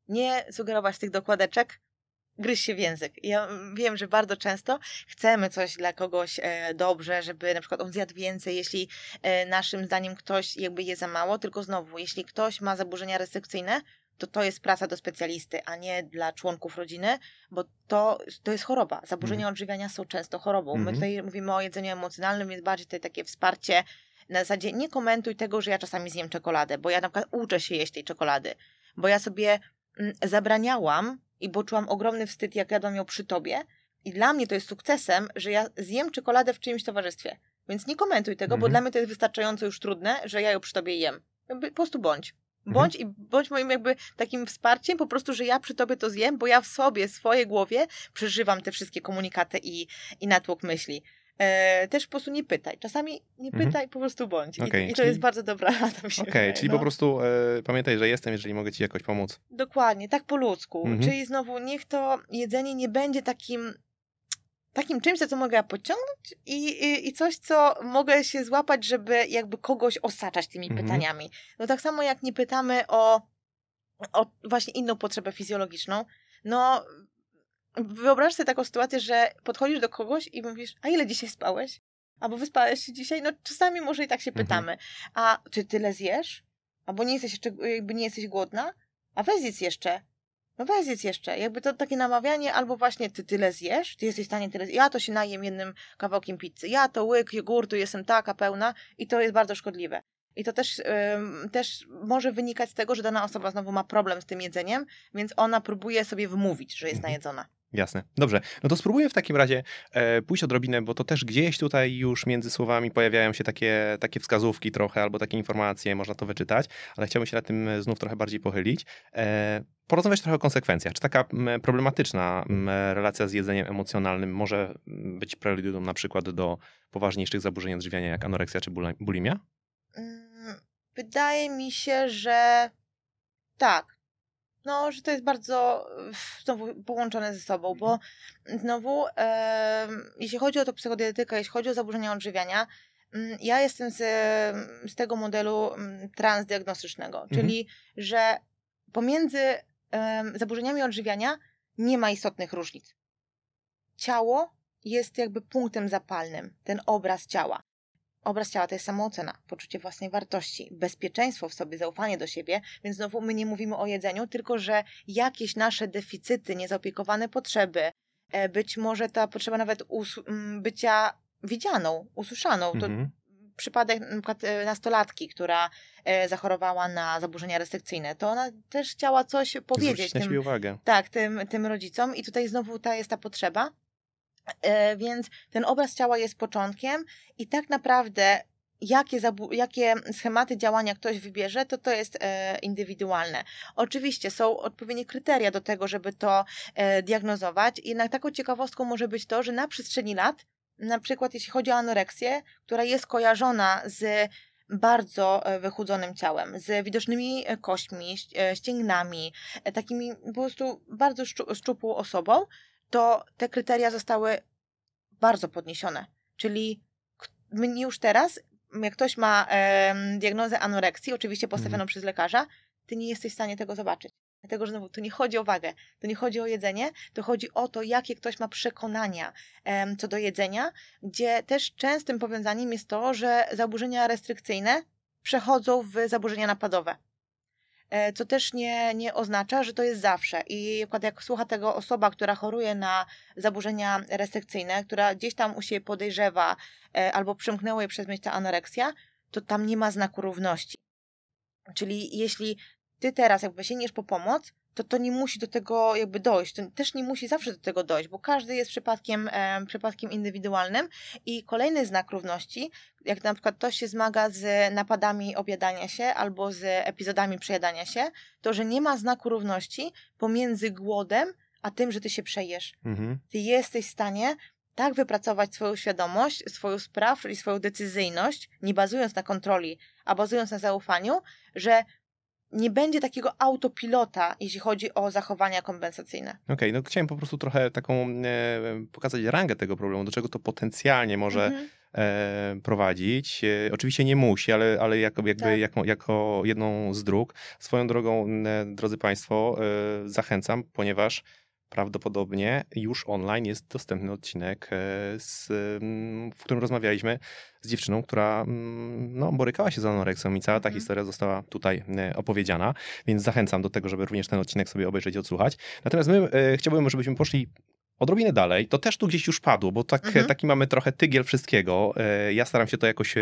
nie sugerować tych dokładeczek, gryź się w język. Ja wiem, że bardzo często chcemy coś dla kogoś e, dobrze, żeby na przykład on zjadł więcej, jeśli e, naszym zdaniem ktoś jakby je za mało, tylko znowu, jeśli ktoś ma zaburzenia restrykcyjne, to to jest praca do specjalisty, a nie dla członków rodziny, bo to, to jest choroba. Zaburzenia odżywiania są często chorobą. My Mhm. tutaj mówimy o jedzeniu emocjonalnym, więc bardziej tutaj takie wsparcie na zasadzie nie komentuj tego, że ja czasami zjem czekoladę, bo ja na przykład uczę się jeść tej czekolady, bo ja sobie mm, zabraniałam i bo czułam ogromny wstyd, jak jadłam ją przy tobie i dla mnie to jest sukcesem, że ja zjem czekoladę w czyimś towarzystwie. Więc nie komentuj tego, bo Mhm. dla mnie to jest wystarczająco już trudne, że ja ją przy tobie jem. Po prostu bądź. Bądź i bądź moim jakby takim wsparciem, po prostu, że ja przy tobie to zjem, bo ja w sobie, w swojej głowie przeżywam te wszystkie komunikaty i, i natłok myśli. E, też po prostu nie pytaj. Czasami nie Mhm. pytaj, po prostu bądź. I, Okej, i to czyli- jest bardzo dobra rada, Okej, wydaje, czyli no. po prostu e, pamiętaj, że jestem, jeżeli mogę ci jakoś pomóc. Dokładnie, tak po ludzku. Mhm. Czyli znowu niech to jedzenie nie będzie takim takim czymś, za co mogę pociągnąć i, i, i coś, co mogę się złapać, żeby jakby kogoś osaczać tymi Mhm. pytaniami. No tak samo jak nie pytamy o, o właśnie inną potrzebę fizjologiczną, no wyobraź sobie taką sytuację, że podchodzisz do kogoś i mówisz, a ile dzisiaj spałeś? Albo wyspałeś się dzisiaj? No czasami może i tak się Mhm. pytamy. A czy tyle zjesz? Albo nie jesteś jeszcze, jakby nie jesteś głodna? A weź zjedz jeszcze. No weź zjedz jeszcze. Jakby to takie namawianie, albo właśnie ty tyle zjesz, ty jesteś w stanie tyle Ja to się najem jednym kawałkiem pizzy. Ja to łyk jogurtu, jestem taka pełna i to jest bardzo szkodliwe. I to też, ym, też może wynikać z tego, że dana osoba znowu ma problem z tym jedzeniem, więc ona próbuje sobie wmówić, że jest Mhm. najedzona. Jasne. Dobrze. No to spróbuję w takim razie e, pójść odrobinę, bo to też gdzieś tutaj już między słowami pojawiają się takie, takie wskazówki trochę, albo takie informacje, można to wyczytać, ale chciałbym się nad tym e, znów trochę bardziej pochylić. E, porozmawiać trochę o konsekwencjach. Czy taka problematyczna relacja z jedzeniem emocjonalnym może być preludium na przykład do poważniejszych zaburzeń odżywiania, jak anoreksja czy bulimia? Mm, Wydaje mi się, że tak. No, że to jest bardzo e, znowu połączone ze sobą, bo znowu, em, jeśli chodzi o to psychodietetykę, jeśli chodzi o zaburzenia odżywiania, mm, ja jestem z, z tego modelu mm, transdiagnostycznego, Mhm. czyli że pomiędzy em, zaburzeniami odżywiania nie ma istotnych różnic. Ciało jest jakby punktem zapalnym, ten obraz ciała. Obraz ciała to jest samoocena, poczucie własnej wartości, bezpieczeństwo w sobie, zaufanie do siebie, więc znowu my nie mówimy o jedzeniu, tylko że jakieś nasze deficyty, niezaopiekowane potrzeby, e, być może ta potrzeba nawet bycia widzianą, usłyszaną. To Mhm. przypadek na przykład e, nastolatki, która e, zachorowała na zaburzenia restrykcyjne, to ona też chciała coś powiedzieć Zwrócić tym, uwagę. tak, tym, tym rodzicom i tutaj znowu ta jest ta potrzeba. E, więc ten obraz ciała jest początkiem i tak naprawdę jakie, jakie schematy działania ktoś wybierze, to to jest e, indywidualne. Oczywiście są odpowiednie kryteria do tego, żeby to e, diagnozować. Jednak taką ciekawostką może być to, że na przestrzeni lat, na przykład jeśli chodzi o anoreksję, która jest kojarzona z bardzo e, wychudzonym ciałem, z widocznymi e, kośćmi, ścięgnami, takimi po prostu bardzo szczu- szczupłą osobą, to te kryteria zostały bardzo podniesione. Czyli już teraz, jak ktoś ma em, diagnozę anoreksji, oczywiście postawioną Mhm. przez lekarza, ty nie jesteś w stanie tego zobaczyć. Dlatego, że znowu, tu nie chodzi o wagę, to nie chodzi o jedzenie, to chodzi o to, jakie ktoś ma przekonania em, co do jedzenia, gdzie też częstym powiązaniem jest to, że zaburzenia restrykcyjne przechodzą w zaburzenia napadowe. E, Co też nie, nie oznacza, że to jest zawsze. I jak słucha tego osoba, która choruje na zaburzenia restrykcyjne, która gdzieś tam u siebie podejrzewa e, albo przymknęło jej przez ta anoreksja, to tam nie ma znaku równości. Czyli jeśli ty teraz jakby sięgniesz po pomoc, to to nie musi do tego jakby dojść. To też nie musi zawsze do tego dojść, bo każdy jest przypadkiem, e, przypadkiem indywidualnym i kolejny znak równości, jak na przykład ktoś się zmaga z napadami objadania się albo z epizodami przejadania się, to że nie ma znaku równości pomiędzy głodem a tym, że ty się przejesz. Mhm. Ty jesteś w stanie tak wypracować swoją świadomość, swoją sprawczość i swoją decyzyjność, nie bazując na kontroli, a bazując na zaufaniu, że nie będzie takiego autopilota, jeśli chodzi o zachowania kompensacyjne. Okej, no chciałem po prostu trochę taką e, pokazać rangę tego problemu, do czego to potencjalnie może Mhm. e, prowadzić. E, oczywiście nie musi, ale, ale jako, jakby Tak. jako, jako jedną z dróg. Swoją drogą, e, drodzy Państwo, e, zachęcam, ponieważ prawdopodobnie już online jest dostępny odcinek, e, z, mm, w którym rozmawialiśmy z dziewczyną, która mm, no, borykała się z anoreksją i cała ta Mhm. historia została tutaj e, opowiedziana, więc zachęcam do tego, żeby również ten odcinek sobie obejrzeć i odsłuchać. Natomiast my e, chciałbym, żebyśmy poszli odrobinę dalej. To też tu gdzieś już padło, bo tak, Mhm. taki mamy trochę tygiel wszystkiego. E, ja staram się to jakoś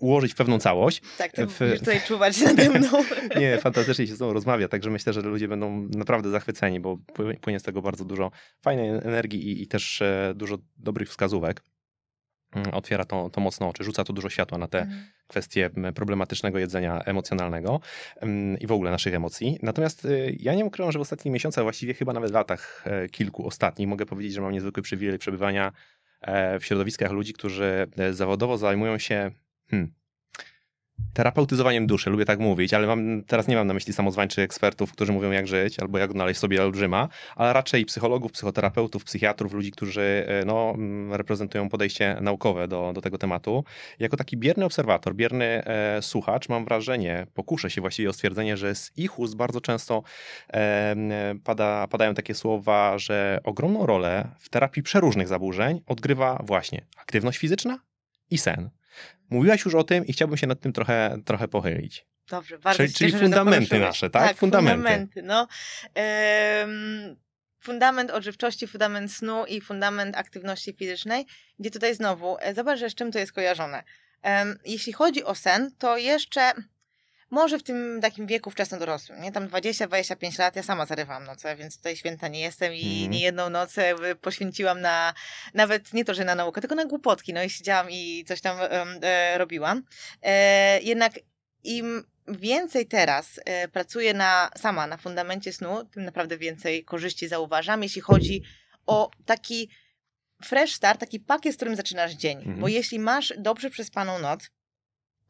ułożyć w pewną całość. Tak, ty W- tutaj czuwać nade mną. Nie, fantastycznie się z tobą rozmawia, także myślę, że ludzie będą naprawdę zachwyceni, bo pły- płynie z tego bardzo dużo fajnej energii i, i też e, dużo dobrych wskazówek. Mm, Otwiera to, to mocno oczy, rzuca to dużo światła na te Mhm. kwestie problematycznego jedzenia emocjonalnego mm, i w ogóle naszych emocji. Natomiast y, ja nie ukrywam, że w ostatnich miesiącach, właściwie chyba nawet latach e, kilku ostatnich, mogę powiedzieć, że mam niezwykły przywilej przebywania e, w środowiskach ludzi, którzy e, zawodowo zajmują się hmm, terapeutyzowaniem duszy, lubię tak mówić, ale mam, teraz nie mam na myśli samozwańczych ekspertów, którzy mówią jak żyć albo jak odnaleźć sobie olbrzyma, ale raczej psychologów, psychoterapeutów, psychiatrów, ludzi, którzy e, no, mm, reprezentują podejście naukowe do, do tego tematu. Jako taki bierny obserwator, bierny e, słuchacz mam wrażenie, pokuszę się właściwie o stwierdzenie, że z ich ust bardzo często e, m, pada, padają takie słowa, że ogromną rolę w terapii przeróżnych zaburzeń odgrywa właśnie aktywność fizyczna i sen. Mówiłaś już o tym i chciałbym się nad tym trochę, trochę pochylić. Dobrze, bardzo Czyli- czyli cieszę, fundamenty nasze, tak? Tak, Fundamenty. fundamenty. no. Em, fundament odżywczości, fundament snu i fundament aktywności fizycznej, gdzie tutaj znowu, e, zobacz, z czym to jest kojarzone. Em, jeśli chodzi o sen, to jeszcze może w tym takim wieku wczesno dorosłym, nie? Tam 20-25 lat, ja sama zarywam noce, więc tutaj święta nie jestem i Mhm. nie jedną noc jakby poświęciłam na, nawet nie to, że na naukę, tylko na głupotki, no i siedziałam i coś tam e, robiłam. E, jednak im więcej teraz e, pracuję na, sama na fundamencie snu, tym naprawdę więcej korzyści zauważam, jeśli chodzi o taki fresh start, taki pakiet, z którym zaczynasz dzień. Mhm. Bo jeśli masz dobrze przespaną noc,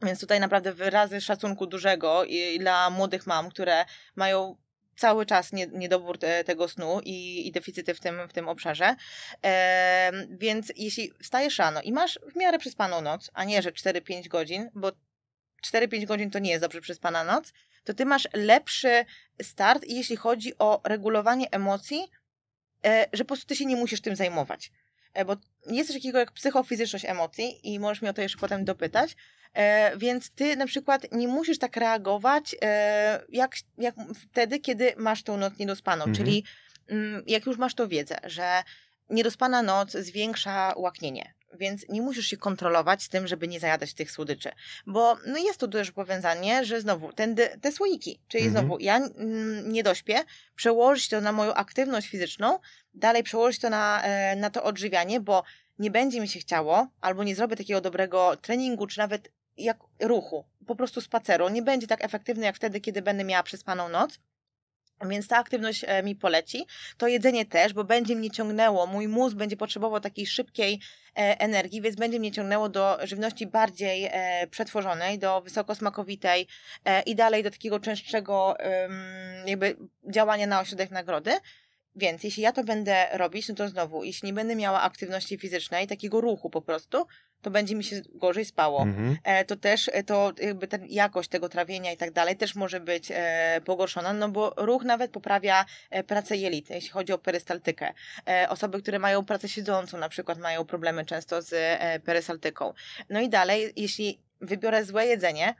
więc tutaj naprawdę wyrazy szacunku dużego i, dla młodych mam, które mają cały czas nie, niedobór te, tego snu i, deficyty w tym, w tym obszarze. Więc jeśli wstajesz rano i masz w miarę przespaną noc, a nie, że 4-5 godzin, bo 4-5 godzin to nie jest dobrze przespana noc, to ty masz lepszy start, jeśli chodzi o regulowanie emocji, e, że po prostu ty się nie musisz tym zajmować. E, Bo jest coś takiego jak psychofizyczność emocji i możesz mnie o to jeszcze potem dopytać, więc ty na przykład nie musisz tak reagować e, jak, jak wtedy, kiedy masz tą noc niedospaną, Mhm. czyli mm, jak już masz tą wiedzę, że niedospana noc zwiększa łaknienie, więc nie musisz się kontrolować z tym, żeby nie zajadać tych słodyczy, bo no jest to też powiązanie, że znowu ten, te słoiki, czyli Mhm. znowu ja mm, nie dośpię, przełożyć to na moją aktywność fizyczną, dalej przełożyć to na, e, na to odżywianie, bo nie będzie mi się chciało, albo nie zrobię takiego dobrego treningu, czy nawet jak ruchu, po prostu spaceru. Nie będzie tak efektywny jak wtedy, kiedy będę miała przespaną noc. Więc ta aktywność e, mi poleci. To jedzenie też, bo będzie mnie ciągnęło, mój mózg będzie potrzebował takiej szybkiej e, energii, więc będzie mnie ciągnęło do żywności bardziej e, przetworzonej, do wysokosmakowitej i dalej do takiego częstszego jakby działania na ośrodek nagrody. Więc jeśli ja to będę robić, no to znowu, jeśli nie będę miała aktywności fizycznej, takiego ruchu po prostu, to będzie mi się gorzej spało. Mhm. E, to też e, to jakby ten, jakość tego trawienia i tak dalej też może być e, pogorszona, no bo ruch nawet poprawia e, pracę jelit, jeśli chodzi o perystaltykę. E, osoby, które mają pracę siedzącą na przykład mają problemy często z e, perystaltyką. No i dalej, jeśli wybiorę złe jedzenie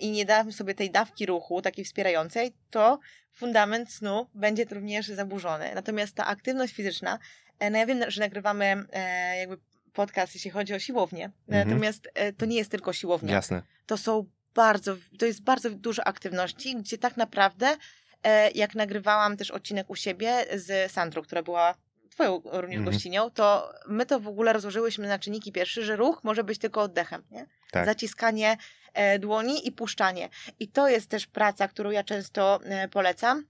i nie dam sobie tej dawki ruchu, takiej wspierającej, to fundament snu będzie również zaburzony. Natomiast ta aktywność fizyczna, e, no ja wiem, że nagrywamy e, jakby podcast, jeśli chodzi o siłownię. Mhm. Natomiast e, to nie jest tylko siłownia. Jasne. To są bardzo, to jest bardzo dużo aktywności, gdzie tak naprawdę, e, jak nagrywałam też odcinek u siebie z Sandrą, która była twoją również Mhm. gościnią, to my to w ogóle rozłożyłyśmy na czynniki pierwsze, że ruch może być tylko oddechem, nie? Tak. Zaciskanie e, dłoni i puszczanie. I to jest też praca, którą ja często e, polecam,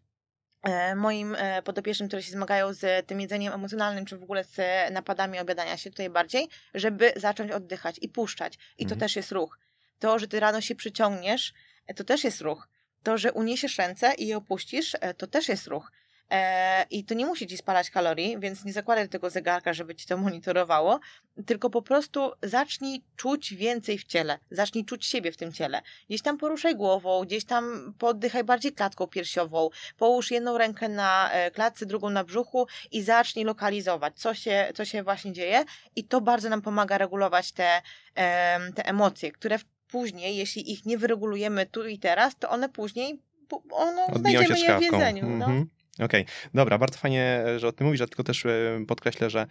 e, moim e, podopiecznym, które się zmagają z tym jedzeniem emocjonalnym, czy w ogóle z napadami obiadania się tutaj bardziej, żeby zacząć oddychać i puszczać. I to Mhm. też jest ruch. To, że ty rano się przyciągniesz, e, to też jest ruch. To, że uniesiesz ręce i je opuścisz, e, to też jest ruch. E, I to nie musi ci spalać kalorii, więc nie zakładaj tego zegarka, żeby ci to monitorowało, tylko po prostu zacznij czuć więcej w ciele, zacznij czuć siebie w tym ciele. Gdzieś tam poruszaj głową, gdzieś tam poddychaj bardziej klatką piersiową, połóż jedną rękę na e, klatce, drugą na brzuchu i zacznij lokalizować, co się, co się właśnie dzieje i to bardzo nam pomaga regulować te, te emocje, które później, jeśli ich nie wyregulujemy tu i teraz, to one później, ono, Odbiją znajdziemy je w jedzeniu. No. Okej, dobra, bardzo fajnie, że o tym mówisz, ja tylko też e, podkreślę, że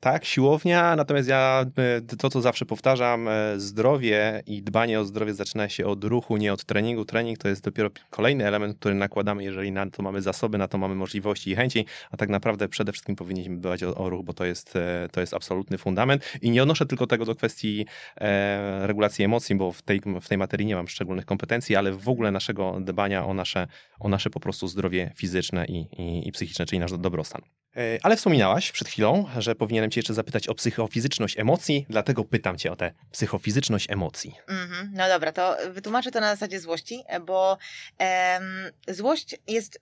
tak, siłownia, natomiast ja e, to, co zawsze powtarzam, e, zdrowie i dbanie o zdrowie zaczyna się od ruchu, nie od treningu. Trening to jest dopiero kolejny element, który nakładamy, jeżeli na to mamy zasoby, na to mamy możliwości i chęci, a tak naprawdę przede wszystkim powinniśmy dbać o, o ruch, bo to jest, e, to jest absolutny fundament i nie odnoszę tylko tego do kwestii e, regulacji emocji, bo w tej, w tej materii nie mam szczególnych kompetencji, ale w ogóle naszego dbania o nasze, o nasze po prostu zdrowie fizyczne i, i, i psychiczne, czyli nasz dobrostan. E, Ale wspominałaś przed chwilą, że powinienem cię jeszcze zapytać o psychofizyczność emocji, dlatego pytam cię o tę psychofizyczność emocji. Mhm, no dobra, to wytłumaczę to na zasadzie złości, bo em, złość jest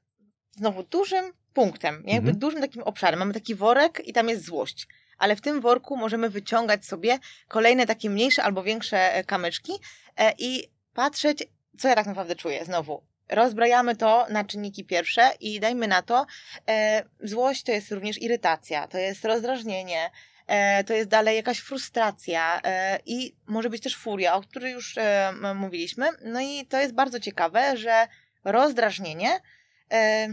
znowu dużym punktem, jakby Mhm. dużym takim obszarem. Mamy taki worek i tam jest złość. Ale w tym worku możemy wyciągać sobie kolejne takie mniejsze albo większe e, kamyczki e, i patrzeć, co ja tak naprawdę czuję. Znowu, rozbrajamy to na czynniki pierwsze i dajmy na to, e, złość to jest również irytacja, to jest rozdrażnienie, e, to jest dalej jakaś frustracja e, i może być też furia, o której już e, mówiliśmy. No i to jest bardzo ciekawe, że rozdrażnienie e,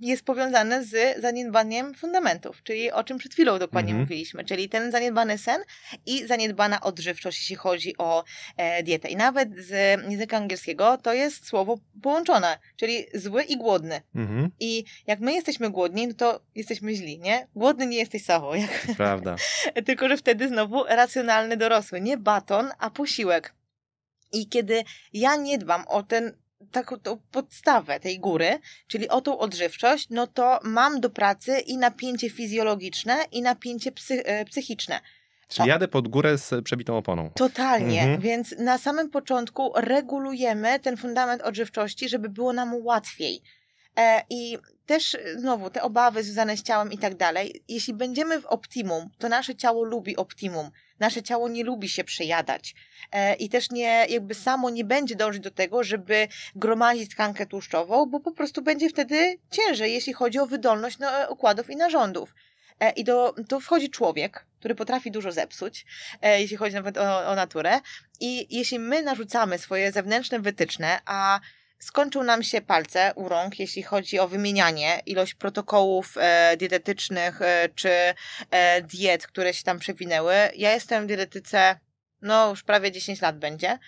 jest powiązane z zaniedbaniem fundamentów, czyli o czym przed chwilą dokładnie Mhm. mówiliśmy, czyli ten zaniedbany sen i zaniedbana odżywczość, jeśli chodzi o e, dietę. I nawet z języka angielskiego to jest słowo połączone, czyli zły i głodny. Mhm, I jak my jesteśmy głodni, no to jesteśmy źli, nie? Głodny nie jesteś Sawą, jak prawda. tylko, że wtedy znowu racjonalny dorosły. Nie baton, a posiłek. I kiedy ja nie dbam o ten, taką tą podstawę tej góry, czyli o tą odżywczość, no to mam do pracy i napięcie fizjologiczne, i napięcie psy, e, psychiczne. Czyli jadę pod górę z przebitą oponą. Totalnie. Mhm. Więc na samym początku regulujemy ten fundament odżywczości, żeby było nam łatwiej. E, I też e, znowu te obawy związane z ciałem i tak dalej. Jeśli będziemy w optimum, to nasze ciało lubi optimum. Nasze ciało nie lubi się przejadać. E, I też nie, jakby samo nie będzie dążyć do tego, żeby gromadzić tkankę tłuszczową, bo po prostu będzie wtedy ciężej, jeśli chodzi o wydolność no, układów i narządów. E, I do, tu wchodzi człowiek, który potrafi dużo zepsuć, e, jeśli chodzi nawet o, o naturę. I jeśli my narzucamy swoje zewnętrzne wytyczne, a skończą nam się palce u rąk, jeśli chodzi o wymienianie, ilość protokołów e, dietetycznych e, czy e, diet, które się tam przewinęły. Ja jestem w dietetyce, no już prawie 10 lat będzie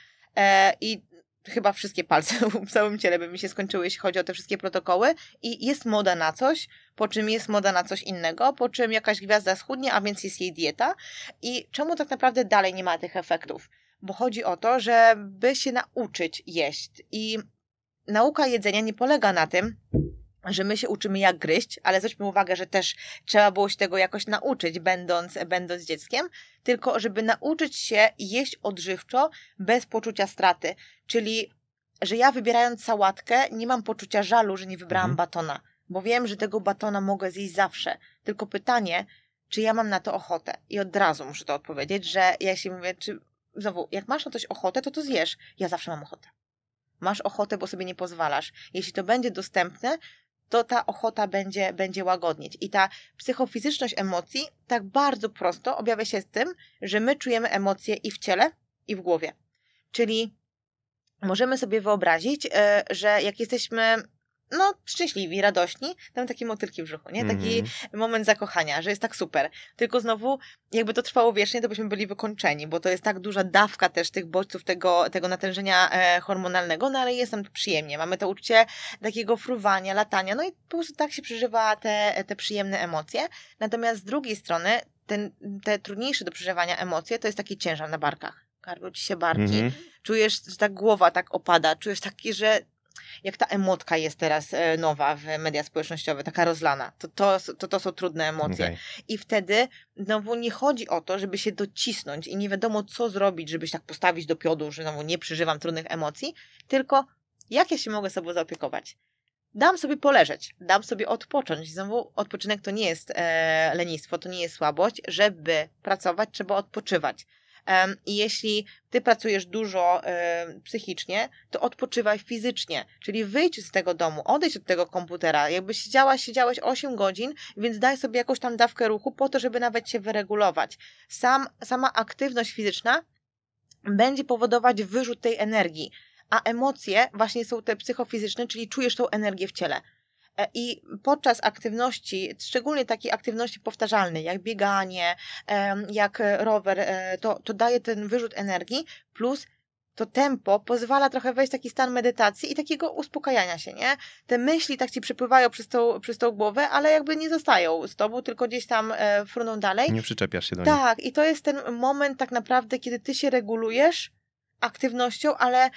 i chyba wszystkie palce w całym ciele by mi się skończyły, jeśli chodzi o te wszystkie protokoły i jest moda na coś, po czym jest moda na coś innego, po czym jakaś gwiazda schudnie, a więc jest jej dieta i czemu tak naprawdę dalej nie ma tych efektów? Bo chodzi o to, żeby się nauczyć jeść i nauka jedzenia nie polega na tym, że my się uczymy jak gryźć, ale zwróćmy uwagę, że też trzeba było się tego jakoś nauczyć, będąc, będąc dzieckiem, tylko żeby nauczyć się jeść odżywczo bez poczucia straty. Czyli, że ja wybierając sałatkę nie mam poczucia żalu, że nie wybrałam Mhm. batona, bo wiem, że tego batona mogę zjeść zawsze. Tylko pytanie, czy ja mam na to ochotę? I od razu muszę to odpowiedzieć, że ja się mówię, czy znowu, jak masz na coś ochotę, to to zjesz. Ja zawsze mam ochotę. Masz ochotę, bo sobie nie pozwalasz. Jeśli to będzie dostępne, to ta ochota będzie, będzie łagodnieć. I ta psychofizyczność emocji tak bardzo prosto objawia się z tym, że my czujemy emocje i w ciele, i w głowie. Czyli możemy sobie wyobrazić, e, że jak jesteśmy no, szczęśliwi, radośni, tam takie motylki w brzuchu, nie? Taki Mhm. moment zakochania, że jest tak super. Tylko znowu, jakby to trwało wiecznie, to byśmy byli wykończeni, bo to jest tak duża dawka też tych bodźców, tego, tego natężenia e, hormonalnego, no ale jest nam przyjemnie. Mamy to uczucie takiego fruwania, latania, no i po prostu tak się przeżywa te, te przyjemne emocje. Natomiast z drugiej strony, ten, te trudniejsze do przeżywania emocje, to jest taki ciężar na barkach. Karbią ci się barki, Mhm. czujesz, że ta głowa tak opada, czujesz taki, że jak ta emotka jest teraz e, nowa w media społecznościowe, taka rozlana, to to, to, to są trudne emocje. Okej. I wtedy znowu nie chodzi o to, żeby się docisnąć i nie wiadomo co zrobić, żeby się tak postawić do piodu, że znowu nie przeżywam trudnych emocji, tylko jak ja się mogę sobą zaopiekować. Dam sobie poleżeć, dam sobie odpocząć. Znowu odpoczynek to nie jest e, lenistwo, to nie jest słabość. Żeby pracować, trzeba odpoczywać. I jeśli ty pracujesz dużo psychicznie, to odpoczywaj fizycznie. Czyli wyjdź z tego domu, odejdź od tego komputera. Jakby siedziałaś, siedziałeś 8 godzin, więc daj sobie jakąś tam dawkę ruchu po to, żeby nawet się wyregulować. Sam, sama aktywność fizyczna będzie powodować wyrzut tej energii, a emocje właśnie są te psychofizyczne, czyli czujesz tą energię w ciele. E, I podczas aktywności, szczególnie takiej aktywności powtarzalnej, jak bieganie, jak rower, e, to, to daje ten wyrzut energii, plus to tempo pozwala trochę wejść w taki stan medytacji i takiego uspokajania się, nie? Te myśli tak ci przepływają przez tą, przez tą głowę, ale jakby nie zostają z tobą, tylko gdzieś tam e, fruną dalej. Nie przyczepiasz się do nich. Tak, i to jest ten moment tak naprawdę, kiedy ty się regulujesz aktywnością, ale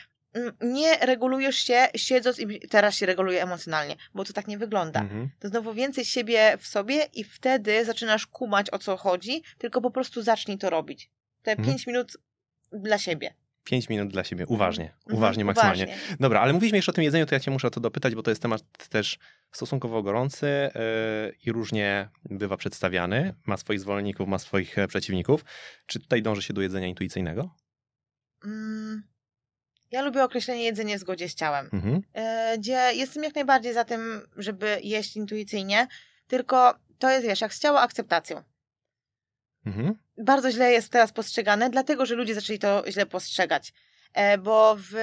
nie regulujesz się siedząc i teraz się reguluję emocjonalnie, bo to tak nie wygląda. Mhm. To znowu więcej siebie w sobie i wtedy zaczynasz kumać o co chodzi, tylko po prostu zacznij to robić. Te Mhm. pięć minut dla siebie. Pięć minut dla siebie, uważnie, Mhm, uważnie, maksymalnie. uważnie. Dobra, ale mówiliśmy jeszcze o tym jedzeniu, to ja cię muszę o to dopytać, bo to jest temat też stosunkowo gorący yy, i różnie bywa przedstawiany. Ma swoich zwolenników, ma swoich e, przeciwników. Czy tutaj dąży się do jedzenia intuicyjnego? Mm, ja lubię określenie jedzenie w zgodzie z ciałem. Mhm. e, gdzie jestem jak najbardziej za tym, żeby jeść intuicyjnie, tylko to jest, wiesz, jak z ciała akceptacją. Mhm. Bardzo źle jest teraz postrzegane, dlatego że ludzie zaczęli to źle postrzegać. E, bo w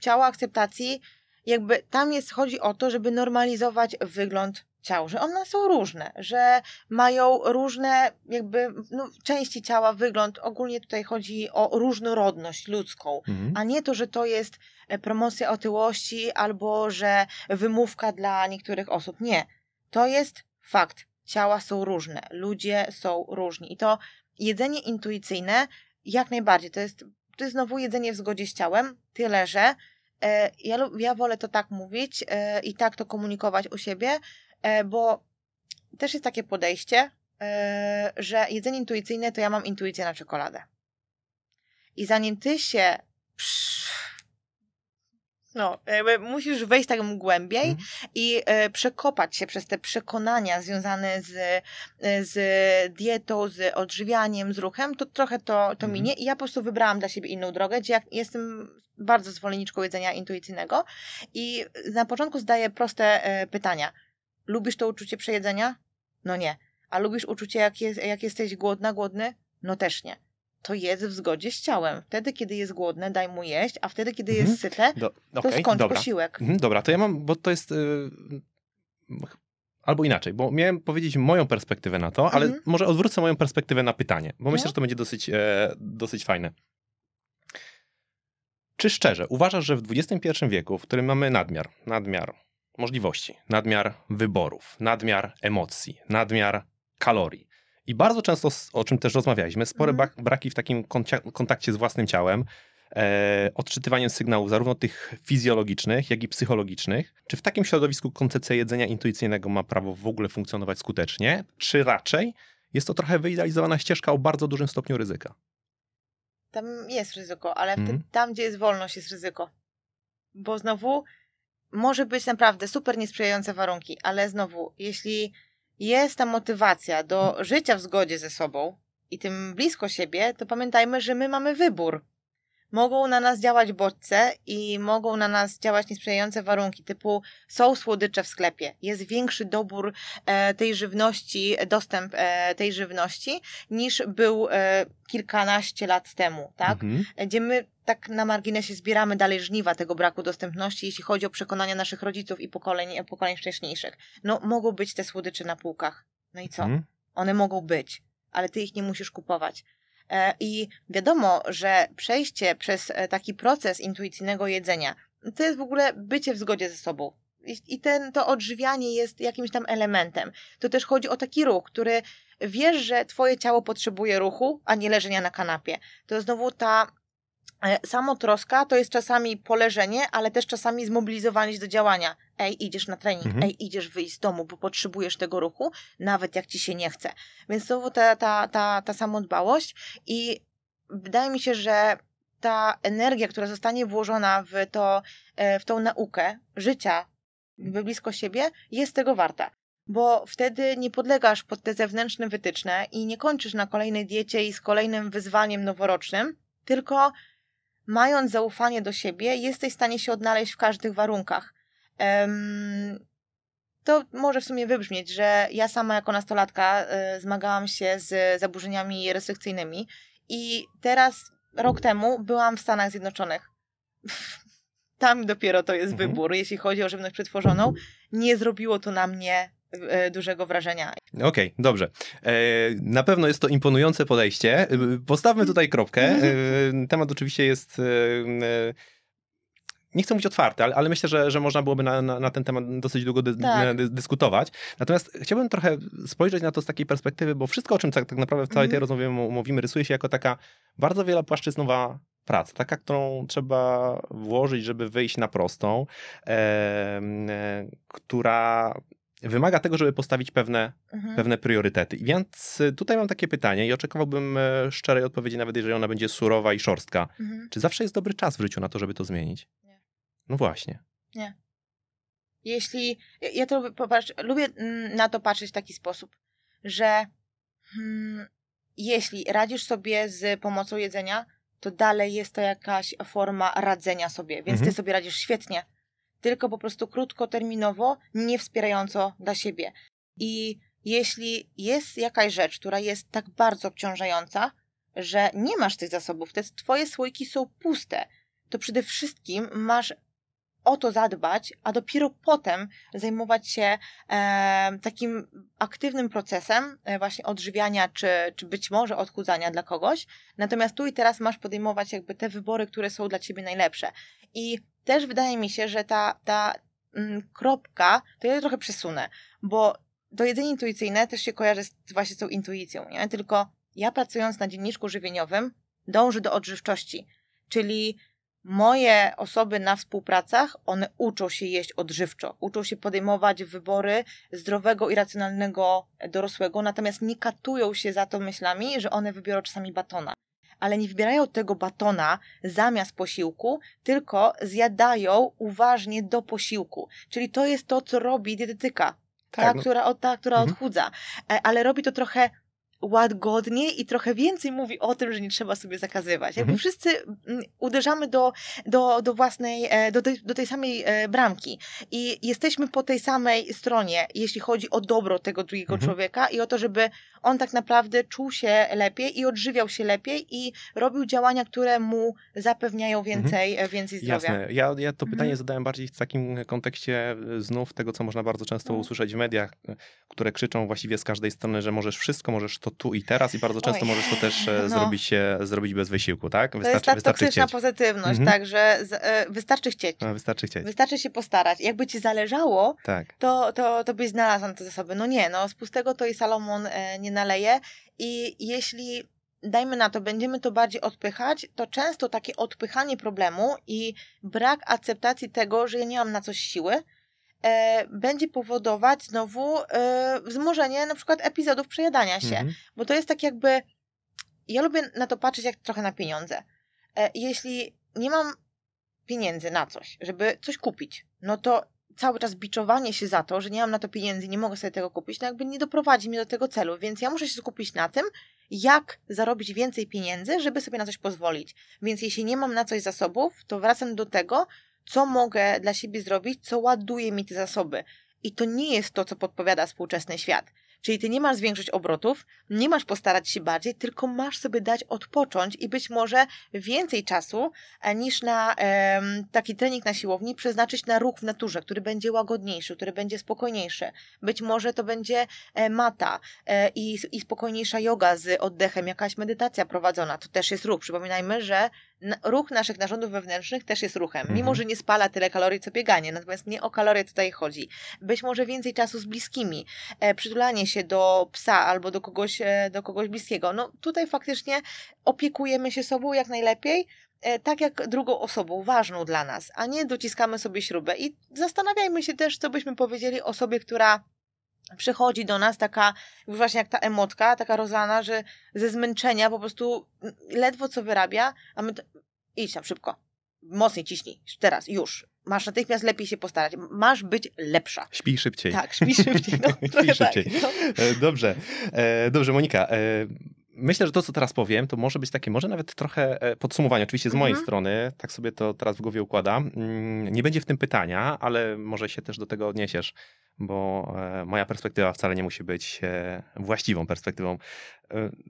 ciało akceptacji jakby tam jest, chodzi o to, żeby normalizować wygląd ciał, że one są różne, że mają różne jakby no, części ciała, wygląd. Ogólnie tutaj chodzi o różnorodność ludzką Mhm. a nie to, że to jest e, promocja otyłości albo że wymówka dla niektórych osób. Nie. To jest fakt. Ciała są różne, ludzie są różni i to jedzenie intuicyjne jak najbardziej to jest, to jest znowu jedzenie w zgodzie z ciałem, tyle że e, ja, ja wolę to tak mówić e, i tak to komunikować u siebie, bo też jest takie podejście, e, że jedzenie intuicyjne to ja mam intuicję na czekoladę. I zanim ty się no, musisz wejść tak głębiej Mhm. i e, przekopać się przez te przekonania związane z, e, z dietą, z odżywianiem, z ruchem, to trochę to, to Mhm. minie. I ja po prostu wybrałam dla siebie inną drogę, gdzie jak jestem bardzo zwolenniczką jedzenia intuicyjnego i na początku zadaję proste e, pytania. Lubisz to uczucie przejedzenia? No nie. A lubisz uczucie, jak, jest, jak jesteś głodna, głodny? No też nie. To jedz w zgodzie z ciałem. Wtedy, kiedy jest głodne, daj mu jeść, a wtedy, kiedy Mhm. jest syte, Do, to okej, skończ dobra. posiłek. Mhm, dobra, to ja mam, bo to jest. y, Albo inaczej, bo miałem powiedzieć moją perspektywę na to, ale Mhm. może odwrócę moją perspektywę na pytanie, bo myślę, No. że to będzie dosyć, e, dosyć fajne. Czy szczerze uważasz, że w XXI wieku, w którym mamy nadmiar, nadmiar możliwości, nadmiar wyborów, nadmiar emocji, nadmiar kalorii i bardzo często, o czym też rozmawialiśmy, spore brak- braki w takim kontakcie z własnym ciałem, e, odczytywaniem sygnałów zarówno tych fizjologicznych, jak i psychologicznych. Czy w takim środowisku koncepcja jedzenia intuicyjnego ma prawo w ogóle funkcjonować skutecznie, czy raczej jest to trochę wyidealizowana ścieżka o bardzo dużym stopniu ryzyka? Tam jest ryzyko, ale wtedy, tam, gdzie jest wolność, jest ryzyko. Bo znowu może być naprawdę super niesprzyjające warunki, ale znowu, jeśli jest ta motywacja do życia w zgodzie ze sobą i tym blisko siebie, to pamiętajmy, że my mamy wybór. Mogą na nas działać bodźce i mogą na nas działać niesprzyjające warunki, typu są słodycze w sklepie, jest większy dobór e, tej żywności, dostęp e, tej żywności, niż był e, kilkanaście lat temu, tak? Mhm. gdzie my tak na marginesie zbieramy dalej żniwa tego braku dostępności, jeśli chodzi o przekonania naszych rodziców i pokoleń, pokoleń wcześniejszych. No, mogą być te słodycze na półkach. No i co? Mhm. One mogą być, ale ty ich nie musisz kupować. E, I wiadomo, że przejście przez e, taki proces intuicyjnego jedzenia to jest w ogóle bycie w zgodzie ze sobą. I- ten, to odżywianie jest jakimś tam elementem. To też chodzi o taki ruch, który wiesz, że twoje ciało potrzebuje ruchu, a nie leżenia na kanapie. To znowu ta E, Samotroska to jest czasami poleżenie, ale też czasami zmobilizowanie się do działania. Ej, idziesz na trening, Mhm. ej, idziesz wyjść z domu, bo potrzebujesz tego ruchu, nawet jak ci się nie chce. Więc znowu ta, ta, ta, ta samodbałość i wydaje mi się, że ta energia, która zostanie włożona w, to, e, w tą naukę życia blisko siebie, jest tego warta. Bo wtedy nie podlegasz pod te zewnętrzne wytyczne i nie kończysz na kolejnej diecie i z kolejnym wyzwaniem noworocznym, tylko mając zaufanie do siebie, jesteś w stanie się odnaleźć w każdych warunkach. To może w sumie wybrzmieć, że ja sama jako nastolatka e, zmagałam się z zaburzeniami restrykcyjnymi i teraz, rok temu, byłam w Stanach Zjednoczonych. Tam dopiero to jest Mhm. wybór, jeśli chodzi o żywność przetworzoną. Nie zrobiło to na mnie dużego wrażenia. Okej, dobrze. E, na pewno jest to imponujące podejście. E, Postawmy tutaj kropkę. E, temat oczywiście jest. e, e, nie chcę mówić otwarty, ale, ale myślę, że, że można byłoby na, na, na ten temat dosyć długo dy, Tak. dy, dyskutować. Natomiast chciałbym trochę spojrzeć na to z takiej perspektywy, bo wszystko, o czym tak, tak naprawdę w całej tej Mhm. rozmowie mówimy, rysuje się jako taka bardzo wielopłaszczyznowa praca, taka, którą trzeba włożyć, żeby wyjść na prostą, e, e, która wymaga tego, żeby postawić pewne Mhm. pewne priorytety. Więc y, tutaj mam takie pytanie i oczekiwałbym e, szczerej odpowiedzi, nawet jeżeli ona będzie surowa i szorstka. Mhm. Czy zawsze jest dobry czas w życiu na to, żeby to zmienić? Nie. No właśnie. Jeśli. ja- to lubię, popatrz, lubię mm, na to patrzeć w taki sposób, że hmm, jeśli radzisz sobie z pomocą jedzenia, to dalej jest to jakaś forma radzenia sobie, więc Mhm. ty sobie radzisz świetnie. Tylko po prostu krótkoterminowo, nie wspierająco dla siebie. I jeśli jest jakaś rzecz, która jest tak bardzo obciążająca, że nie masz tych zasobów, te twoje słoiki są puste, to przede wszystkim masz o to zadbać, a dopiero potem zajmować się e, takim aktywnym procesem e, właśnie odżywiania, czy, czy być może odchudzania dla kogoś. Natomiast tu i teraz masz podejmować jakby te wybory, które są dla ciebie najlepsze. I też wydaje mi się, że ta, ta mm, kropka, to ja trochę przesunę, bo to jedzenie intuicyjne też się kojarzy z, właśnie z tą intuicją, nie? Tylko ja pracując na dzienniczku żywieniowym dążę do odżywczości, czyli moje osoby na współpracach, one uczą się jeść odżywczo, uczą się podejmować wybory zdrowego i racjonalnego dorosłego, natomiast nie katują się za to myślami, że one wybiorą czasami batona. Ale nie wybierają tego batona zamiast posiłku, tylko zjadają uważnie do posiłku. Czyli to jest to, co robi dietetyka. Tak, ta, no. która, ta, która Mhm. odchudza. E, Ale robi to trochę łagodniej i trochę więcej mówi o tym, że nie trzeba sobie zakazywać. Jakby Mhm. wszyscy mm, uderzamy do, do, do własnej, e, do tej, do tej samej e, bramki i jesteśmy po tej samej stronie, jeśli chodzi o dobro tego drugiego Mhm. człowieka i o to, żeby on tak naprawdę czuł się lepiej i odżywiał się lepiej i robił działania, które mu zapewniają więcej, e, więcej zdrowia. Mhm. Jasne. Ja, ja to pytanie Mhm. zadałem bardziej w takim kontekście e, znów tego, co można bardzo często No. usłyszeć w mediach, e, które krzyczą właściwie z każdej strony, że możesz wszystko, możesz to tu i teraz i bardzo często Oj. możesz to też No. zrobić, zrobić bez wysiłku, tak? To jest ta toksyczna pozytywność, Mhm. tak, że z, e, wystarczy chcieć. Wystarczy chcieć. Wystarczy się postarać. Jakby ci zależało, Tak. to, to, to byś znalazł na te zasoby. No nie, no z pustego to i Salomon e, nie naleje. I jeśli, dajmy na to, będziemy to bardziej odpychać, to często takie odpychanie problemu i brak akceptacji tego, że ja nie mam na coś siły, e, będzie powodować znowu e, wzmożenie na przykład epizodów przejadania się. Mhm. Bo to jest tak jakby. Ja lubię na to patrzeć jak trochę na pieniądze. E, Jeśli nie mam pieniędzy na coś, żeby coś kupić, no to cały czas biczowanie się za to, że nie mam na to pieniędzy, nie mogę sobie tego kupić, no jakby nie doprowadzi mnie do tego celu, więc ja muszę się skupić na tym, jak zarobić więcej pieniędzy, żeby sobie na coś pozwolić. Więc jeśli nie mam na coś zasobów, to wracam do tego, co mogę dla siebie zrobić, co ładuje mi te zasoby. I to nie jest to, co podpowiada współczesny świat. Czyli ty nie masz zwiększyć obrotów, nie masz postarać się bardziej, tylko masz sobie dać odpocząć i być może więcej czasu e, niż na taki trening na siłowni przeznaczyć na ruch w naturze, który będzie łagodniejszy, który będzie spokojniejszy. Być może to będzie e, mata e, i, i spokojniejsza yoga z oddechem, jakaś medytacja prowadzona. To też jest ruch. Przypominajmy, że ruch naszych narządów wewnętrznych też jest ruchem. Mhm. Mimo, że nie spala tyle kalorii co bieganie, natomiast nie o kalorie tutaj chodzi. Być może więcej czasu z bliskimi, e, przytulanie się się do psa albo do kogoś, e, do kogoś bliskiego. No tutaj faktycznie opiekujemy się sobą jak najlepiej, e, tak jak drugą osobą ważną dla nas, a nie dociskamy sobie śrubę. I zastanawiajmy się też, co byśmy powiedzieli osobie, która przychodzi do nas taka, właśnie jak ta emotka, taka rozlana, że ze zmęczenia po prostu ledwo co wyrabia, a my to, idź tam szybko, mocniej ciśnij, teraz, już. Masz natychmiast lepiej się postarać. Masz być lepsza. Śpij szybciej. Tak, śpij szybciej. No, śpij szybciej. Tak, no. E, Dobrze, E, dobrze Monika. Myślę, że to, co teraz powiem, to może być takie, może nawet trochę e, podsumowanie, oczywiście z mojej Mhm. strony, tak sobie to teraz w głowie układam. Mm, Nie będzie w tym pytania, ale może się też do tego odniesiesz, bo e, moja perspektywa wcale nie musi być e, właściwą perspektywą.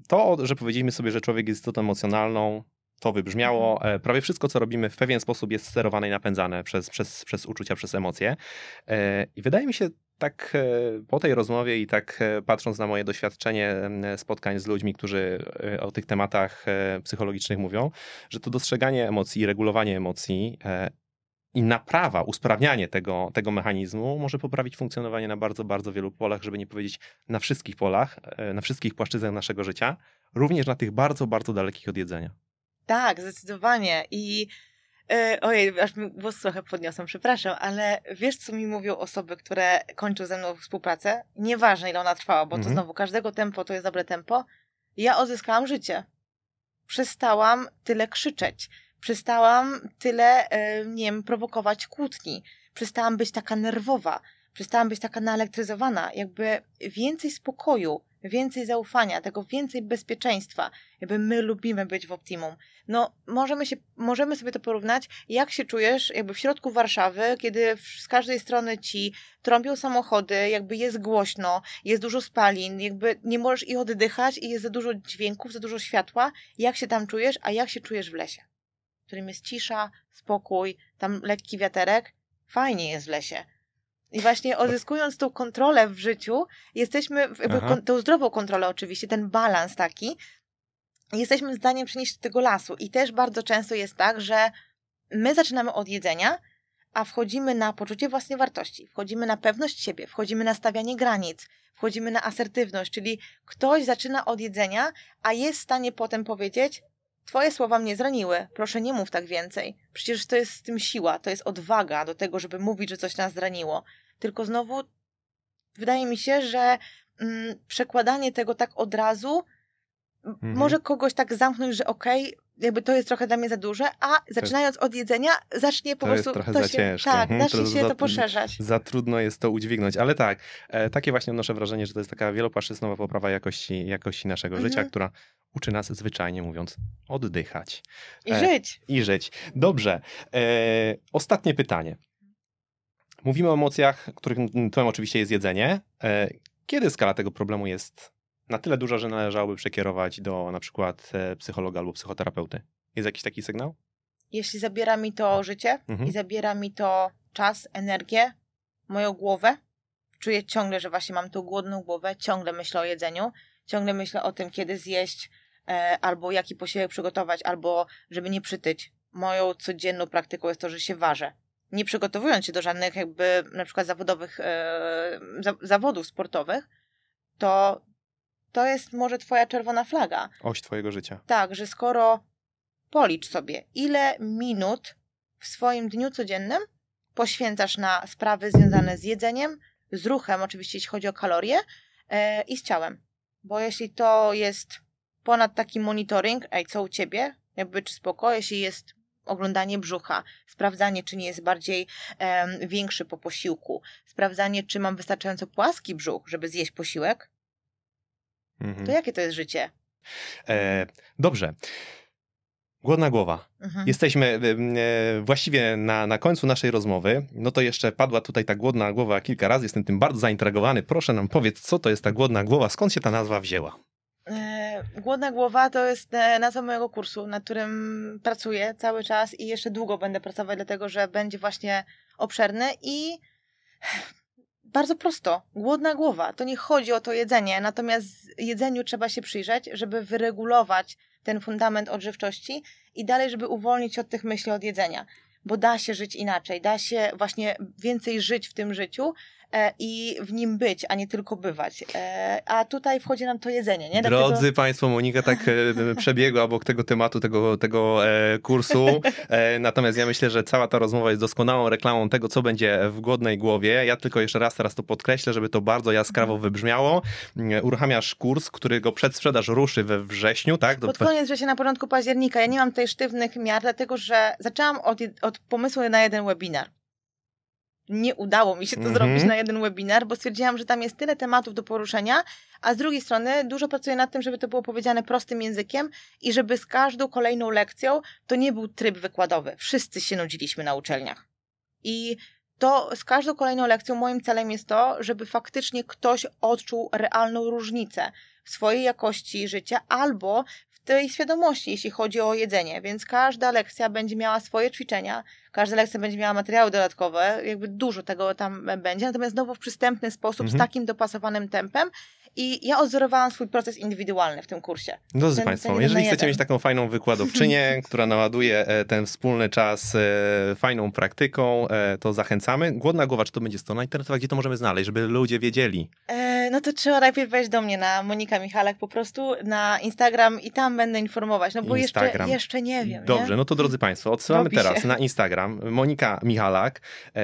To, że powiedzieliśmy sobie, że człowiek jest istotą emocjonalną, to wybrzmiało. Mhm. Prawie wszystko, co robimy, w pewien sposób jest sterowane i napędzane przez, przez, przez uczucia, przez emocje. I wydaje mi się, tak e, po tej rozmowie i tak e, patrząc na moje doświadczenie spotkań z ludźmi, którzy e, o tych tematach psychologicznych mówią, że to dostrzeganie emocji i regulowanie emocji i naprawa, usprawnianie tego, tego mechanizmu może poprawić funkcjonowanie na bardzo, bardzo wielu polach, żeby nie powiedzieć na wszystkich polach, na wszystkich płaszczyznach naszego życia, również na tych bardzo, bardzo dalekich od jedzenia. Tak, zdecydowanie. I ojej, aż mi głos trochę podniosłam, przepraszam, ale wiesz, co mi mówią osoby, które kończą ze mną współpracę? Nieważne, ile ona trwała, bo to Mhm. znowu każdego tempo to jest dobre tempo. Ja odzyskałam życie. Przestałam tyle krzyczeć. Przestałam tyle, e, nie wiem, prowokować kłótni. Przestałam być taka nerwowa. Przestałam być taka naelektryzowana. Jakby więcej spokoju, więcej zaufania, tego więcej bezpieczeństwa. Jakby my lubimy być w optimum. No, możemy, się, możemy sobie to porównać, jak się czujesz jakby w środku Warszawy, kiedy z każdej strony ci trąbią samochody, jakby jest głośno, jest dużo spalin, jakby nie możesz i oddychać i jest za dużo dźwięków, za dużo światła. Jak się tam czujesz, a jak się czujesz w lesie? W którym jest cisza, spokój, tam lekki wiaterek. Fajnie jest w lesie. I właśnie odzyskując tą kontrolę w życiu, jesteśmy, jakby Aha. tą zdrową kontrolę oczywiście, ten balans taki, jesteśmy zdaniem przenieść do tego lasu. I też bardzo często jest tak, że my zaczynamy od jedzenia, a wchodzimy na poczucie własnej wartości, wchodzimy na pewność siebie, wchodzimy na stawianie granic, wchodzimy na asertywność, czyli ktoś zaczyna od jedzenia, a jest w stanie potem powiedzieć: Twoje słowa mnie zraniły, proszę nie mów tak więcej. Przecież to jest z tym siła, to jest odwaga do tego, żeby mówić, że coś nas zraniło. Tylko znowu wydaje mi się, że mm, przekładanie tego tak od razu Mhm. może kogoś tak zamknąć, że okej, jakby to jest trochę dla mnie za duże, a zaczynając od jedzenia, zacznie po To jest prostu. trochę to za się, ciężko. Tak, Mhm, zacznie się za- to poszerzać. Za trudno jest to udźwignąć, ale tak, e, takie właśnie odnoszę wrażenie, że to jest taka wielopłaszczyznowa poprawa jakości, jakości naszego Mhm. życia, która uczy nas zwyczajnie mówiąc oddychać I e, żyć. i żyć. Dobrze. E, ostatnie pytanie. Mówimy o emocjach, których tłem oczywiście jest jedzenie. E, kiedy skala tego problemu jest na tyle duża, że należałoby przekierować do na przykład e, psychologa albo psychoterapeuty? Jest jakiś taki sygnał? Jeśli zabiera mi to życie Mhm. i zabiera mi to czas, energię, moją głowę, czuję ciągle, że właśnie mam tą głodną głowę, ciągle myślę o jedzeniu, ciągle myślę o tym, kiedy zjeść, e, albo jaki posiłek przygotować, albo żeby nie przytyć. Moją codzienną praktyką jest to, że się ważę. Nie przygotowując się do żadnych jakby na przykład zawodowych, e, za, zawodów sportowych, to to jest może twoja czerwona flaga. Oś twojego życia. Tak, że skoro policz sobie, ile minut w swoim dniu codziennym poświęcasz na sprawy związane z jedzeniem, z ruchem, oczywiście jeśli chodzi o kalorie, e, i z ciałem. Bo jeśli to jest ponad taki monitoring, ej, co u ciebie, jakby czy spoko, jeśli jest oglądanie brzucha, sprawdzanie, czy nie jest bardziej em, większy po posiłku, sprawdzanie, czy mam wystarczająco płaski brzuch, żeby zjeść posiłek, Mhm. to jakie to jest życie? E, dobrze. Głodna głowa. Mhm. Jesteśmy e, właściwie na, na końcu naszej rozmowy. No to jeszcze padła tutaj ta głodna głowa kilka razy. Jestem tym bardzo zaintrygowany. Proszę nam powiedz, co to jest ta głodna głowa? Skąd się ta nazwa wzięła? E, Głodna głowa to jest e, nazwa mojego kursu, na którym pracuję cały czas i jeszcze długo będę pracować, dlatego że będzie właśnie obszerny i bardzo prosto. Głodna głowa. To nie chodzi o to jedzenie, natomiast jedzeniu trzeba się przyjrzeć, żeby wyregulować ten fundament odżywczości i dalej, żeby uwolnić od tych myśli od jedzenia. Bo da się żyć inaczej, da się właśnie więcej żyć w tym życiu, i w nim być, a nie tylko bywać. E, a tutaj wchodzi nam to jedzenie, nie? Drodzy Dlatego... Państwo, Monika tak e, przebiegła obok tego tematu, tego, tego e, kursu. E, natomiast ja myślę, że cała ta rozmowa jest doskonałą reklamą tego, co będzie w głodnej głowie. Ja tylko jeszcze raz teraz to podkreślę, żeby to bardzo jaskrawo wybrzmiało. E, Uruchamiasz kurs, którego przedsprzedaż ruszy we wrześniu, tak? Do- Pod koniec września, na początku października. Ja nie mam tutaj sztywnych miar, dlatego że zaczęłam od, od pomysłu na jeden webinar. Nie udało mi się to Mhm. zrobić na jeden webinar, bo stwierdziłam, że tam jest tyle tematów do poruszenia, a z drugiej strony dużo pracuję nad tym, żeby to było powiedziane prostym językiem i żeby z każdą kolejną lekcją to nie był tryb wykładowy. Wszyscy się nudziliśmy na uczelniach. I to z każdą kolejną lekcją moim celem jest to, żeby faktycznie ktoś odczuł realną różnicę w swojej jakości życia albo tej świadomości, jeśli chodzi o jedzenie. Więc każda lekcja będzie miała swoje ćwiczenia, każda lekcja będzie miała materiały dodatkowe, jakby dużo tego tam będzie, natomiast znowu w przystępny sposób, Mhm. z takim dopasowanym tempem. I ja odzorowałam swój proces indywidualny w tym kursie. Drodzy Ten- Państwo, ten jeżeli chcecie jeden. mieć taką fajną wykładowczynię, która naładuje e, ten wspólny czas e, fajną praktyką, e, to zachęcamy. Głodna głowa, czy to będzie strona internetowa, gdzie to możemy znaleźć, żeby ludzie wiedzieli? E, no to trzeba najpierw wejść do mnie na Monika Michalek po prostu na Instagram i tam będę informować, no bo jeszcze, Instagram. jeszcze nie wiem. Dobrze, nie? no to drodzy Państwo, odsyłamy Robi się. teraz na Instagram Monika Michalak.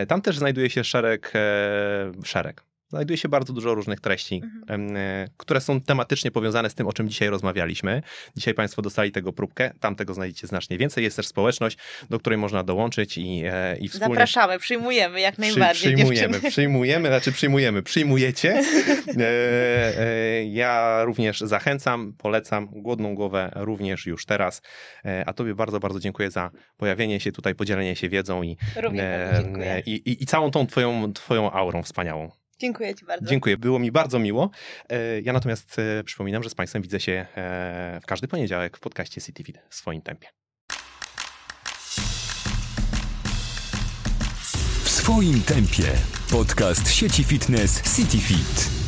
Tam też znajduje się szereg, szereg. Znajduje się bardzo dużo różnych treści, Mhm. e, które są tematycznie powiązane z tym, o czym dzisiaj rozmawialiśmy. Dzisiaj Państwo dostali tego próbkę, tam tego znajdziecie znacznie więcej. Jest też społeczność, do której można dołączyć i, e, i wspólnie Zapraszamy, przyjmujemy jak Przy, najbardziej. przyjmujemy, dziewczyny. przyjmujemy, znaczy przyjmujemy, przyjmujecie. E, ja również zachęcam, polecam głodną głowę również już teraz. A Tobie bardzo, bardzo dziękuję za pojawienie się tutaj, podzielenie się wiedzą i, i, i, i całą tą twoją, twoją aurą wspaniałą. Dziękuję Ci bardzo. Dziękuję, było mi bardzo miło. E, Ja natomiast e, przypominam, że z Państwem widzę się e, w każdy poniedziałek w podcaście CityFit w swoim tempie. W swoim tempie. Podcast sieci fitness CityFit.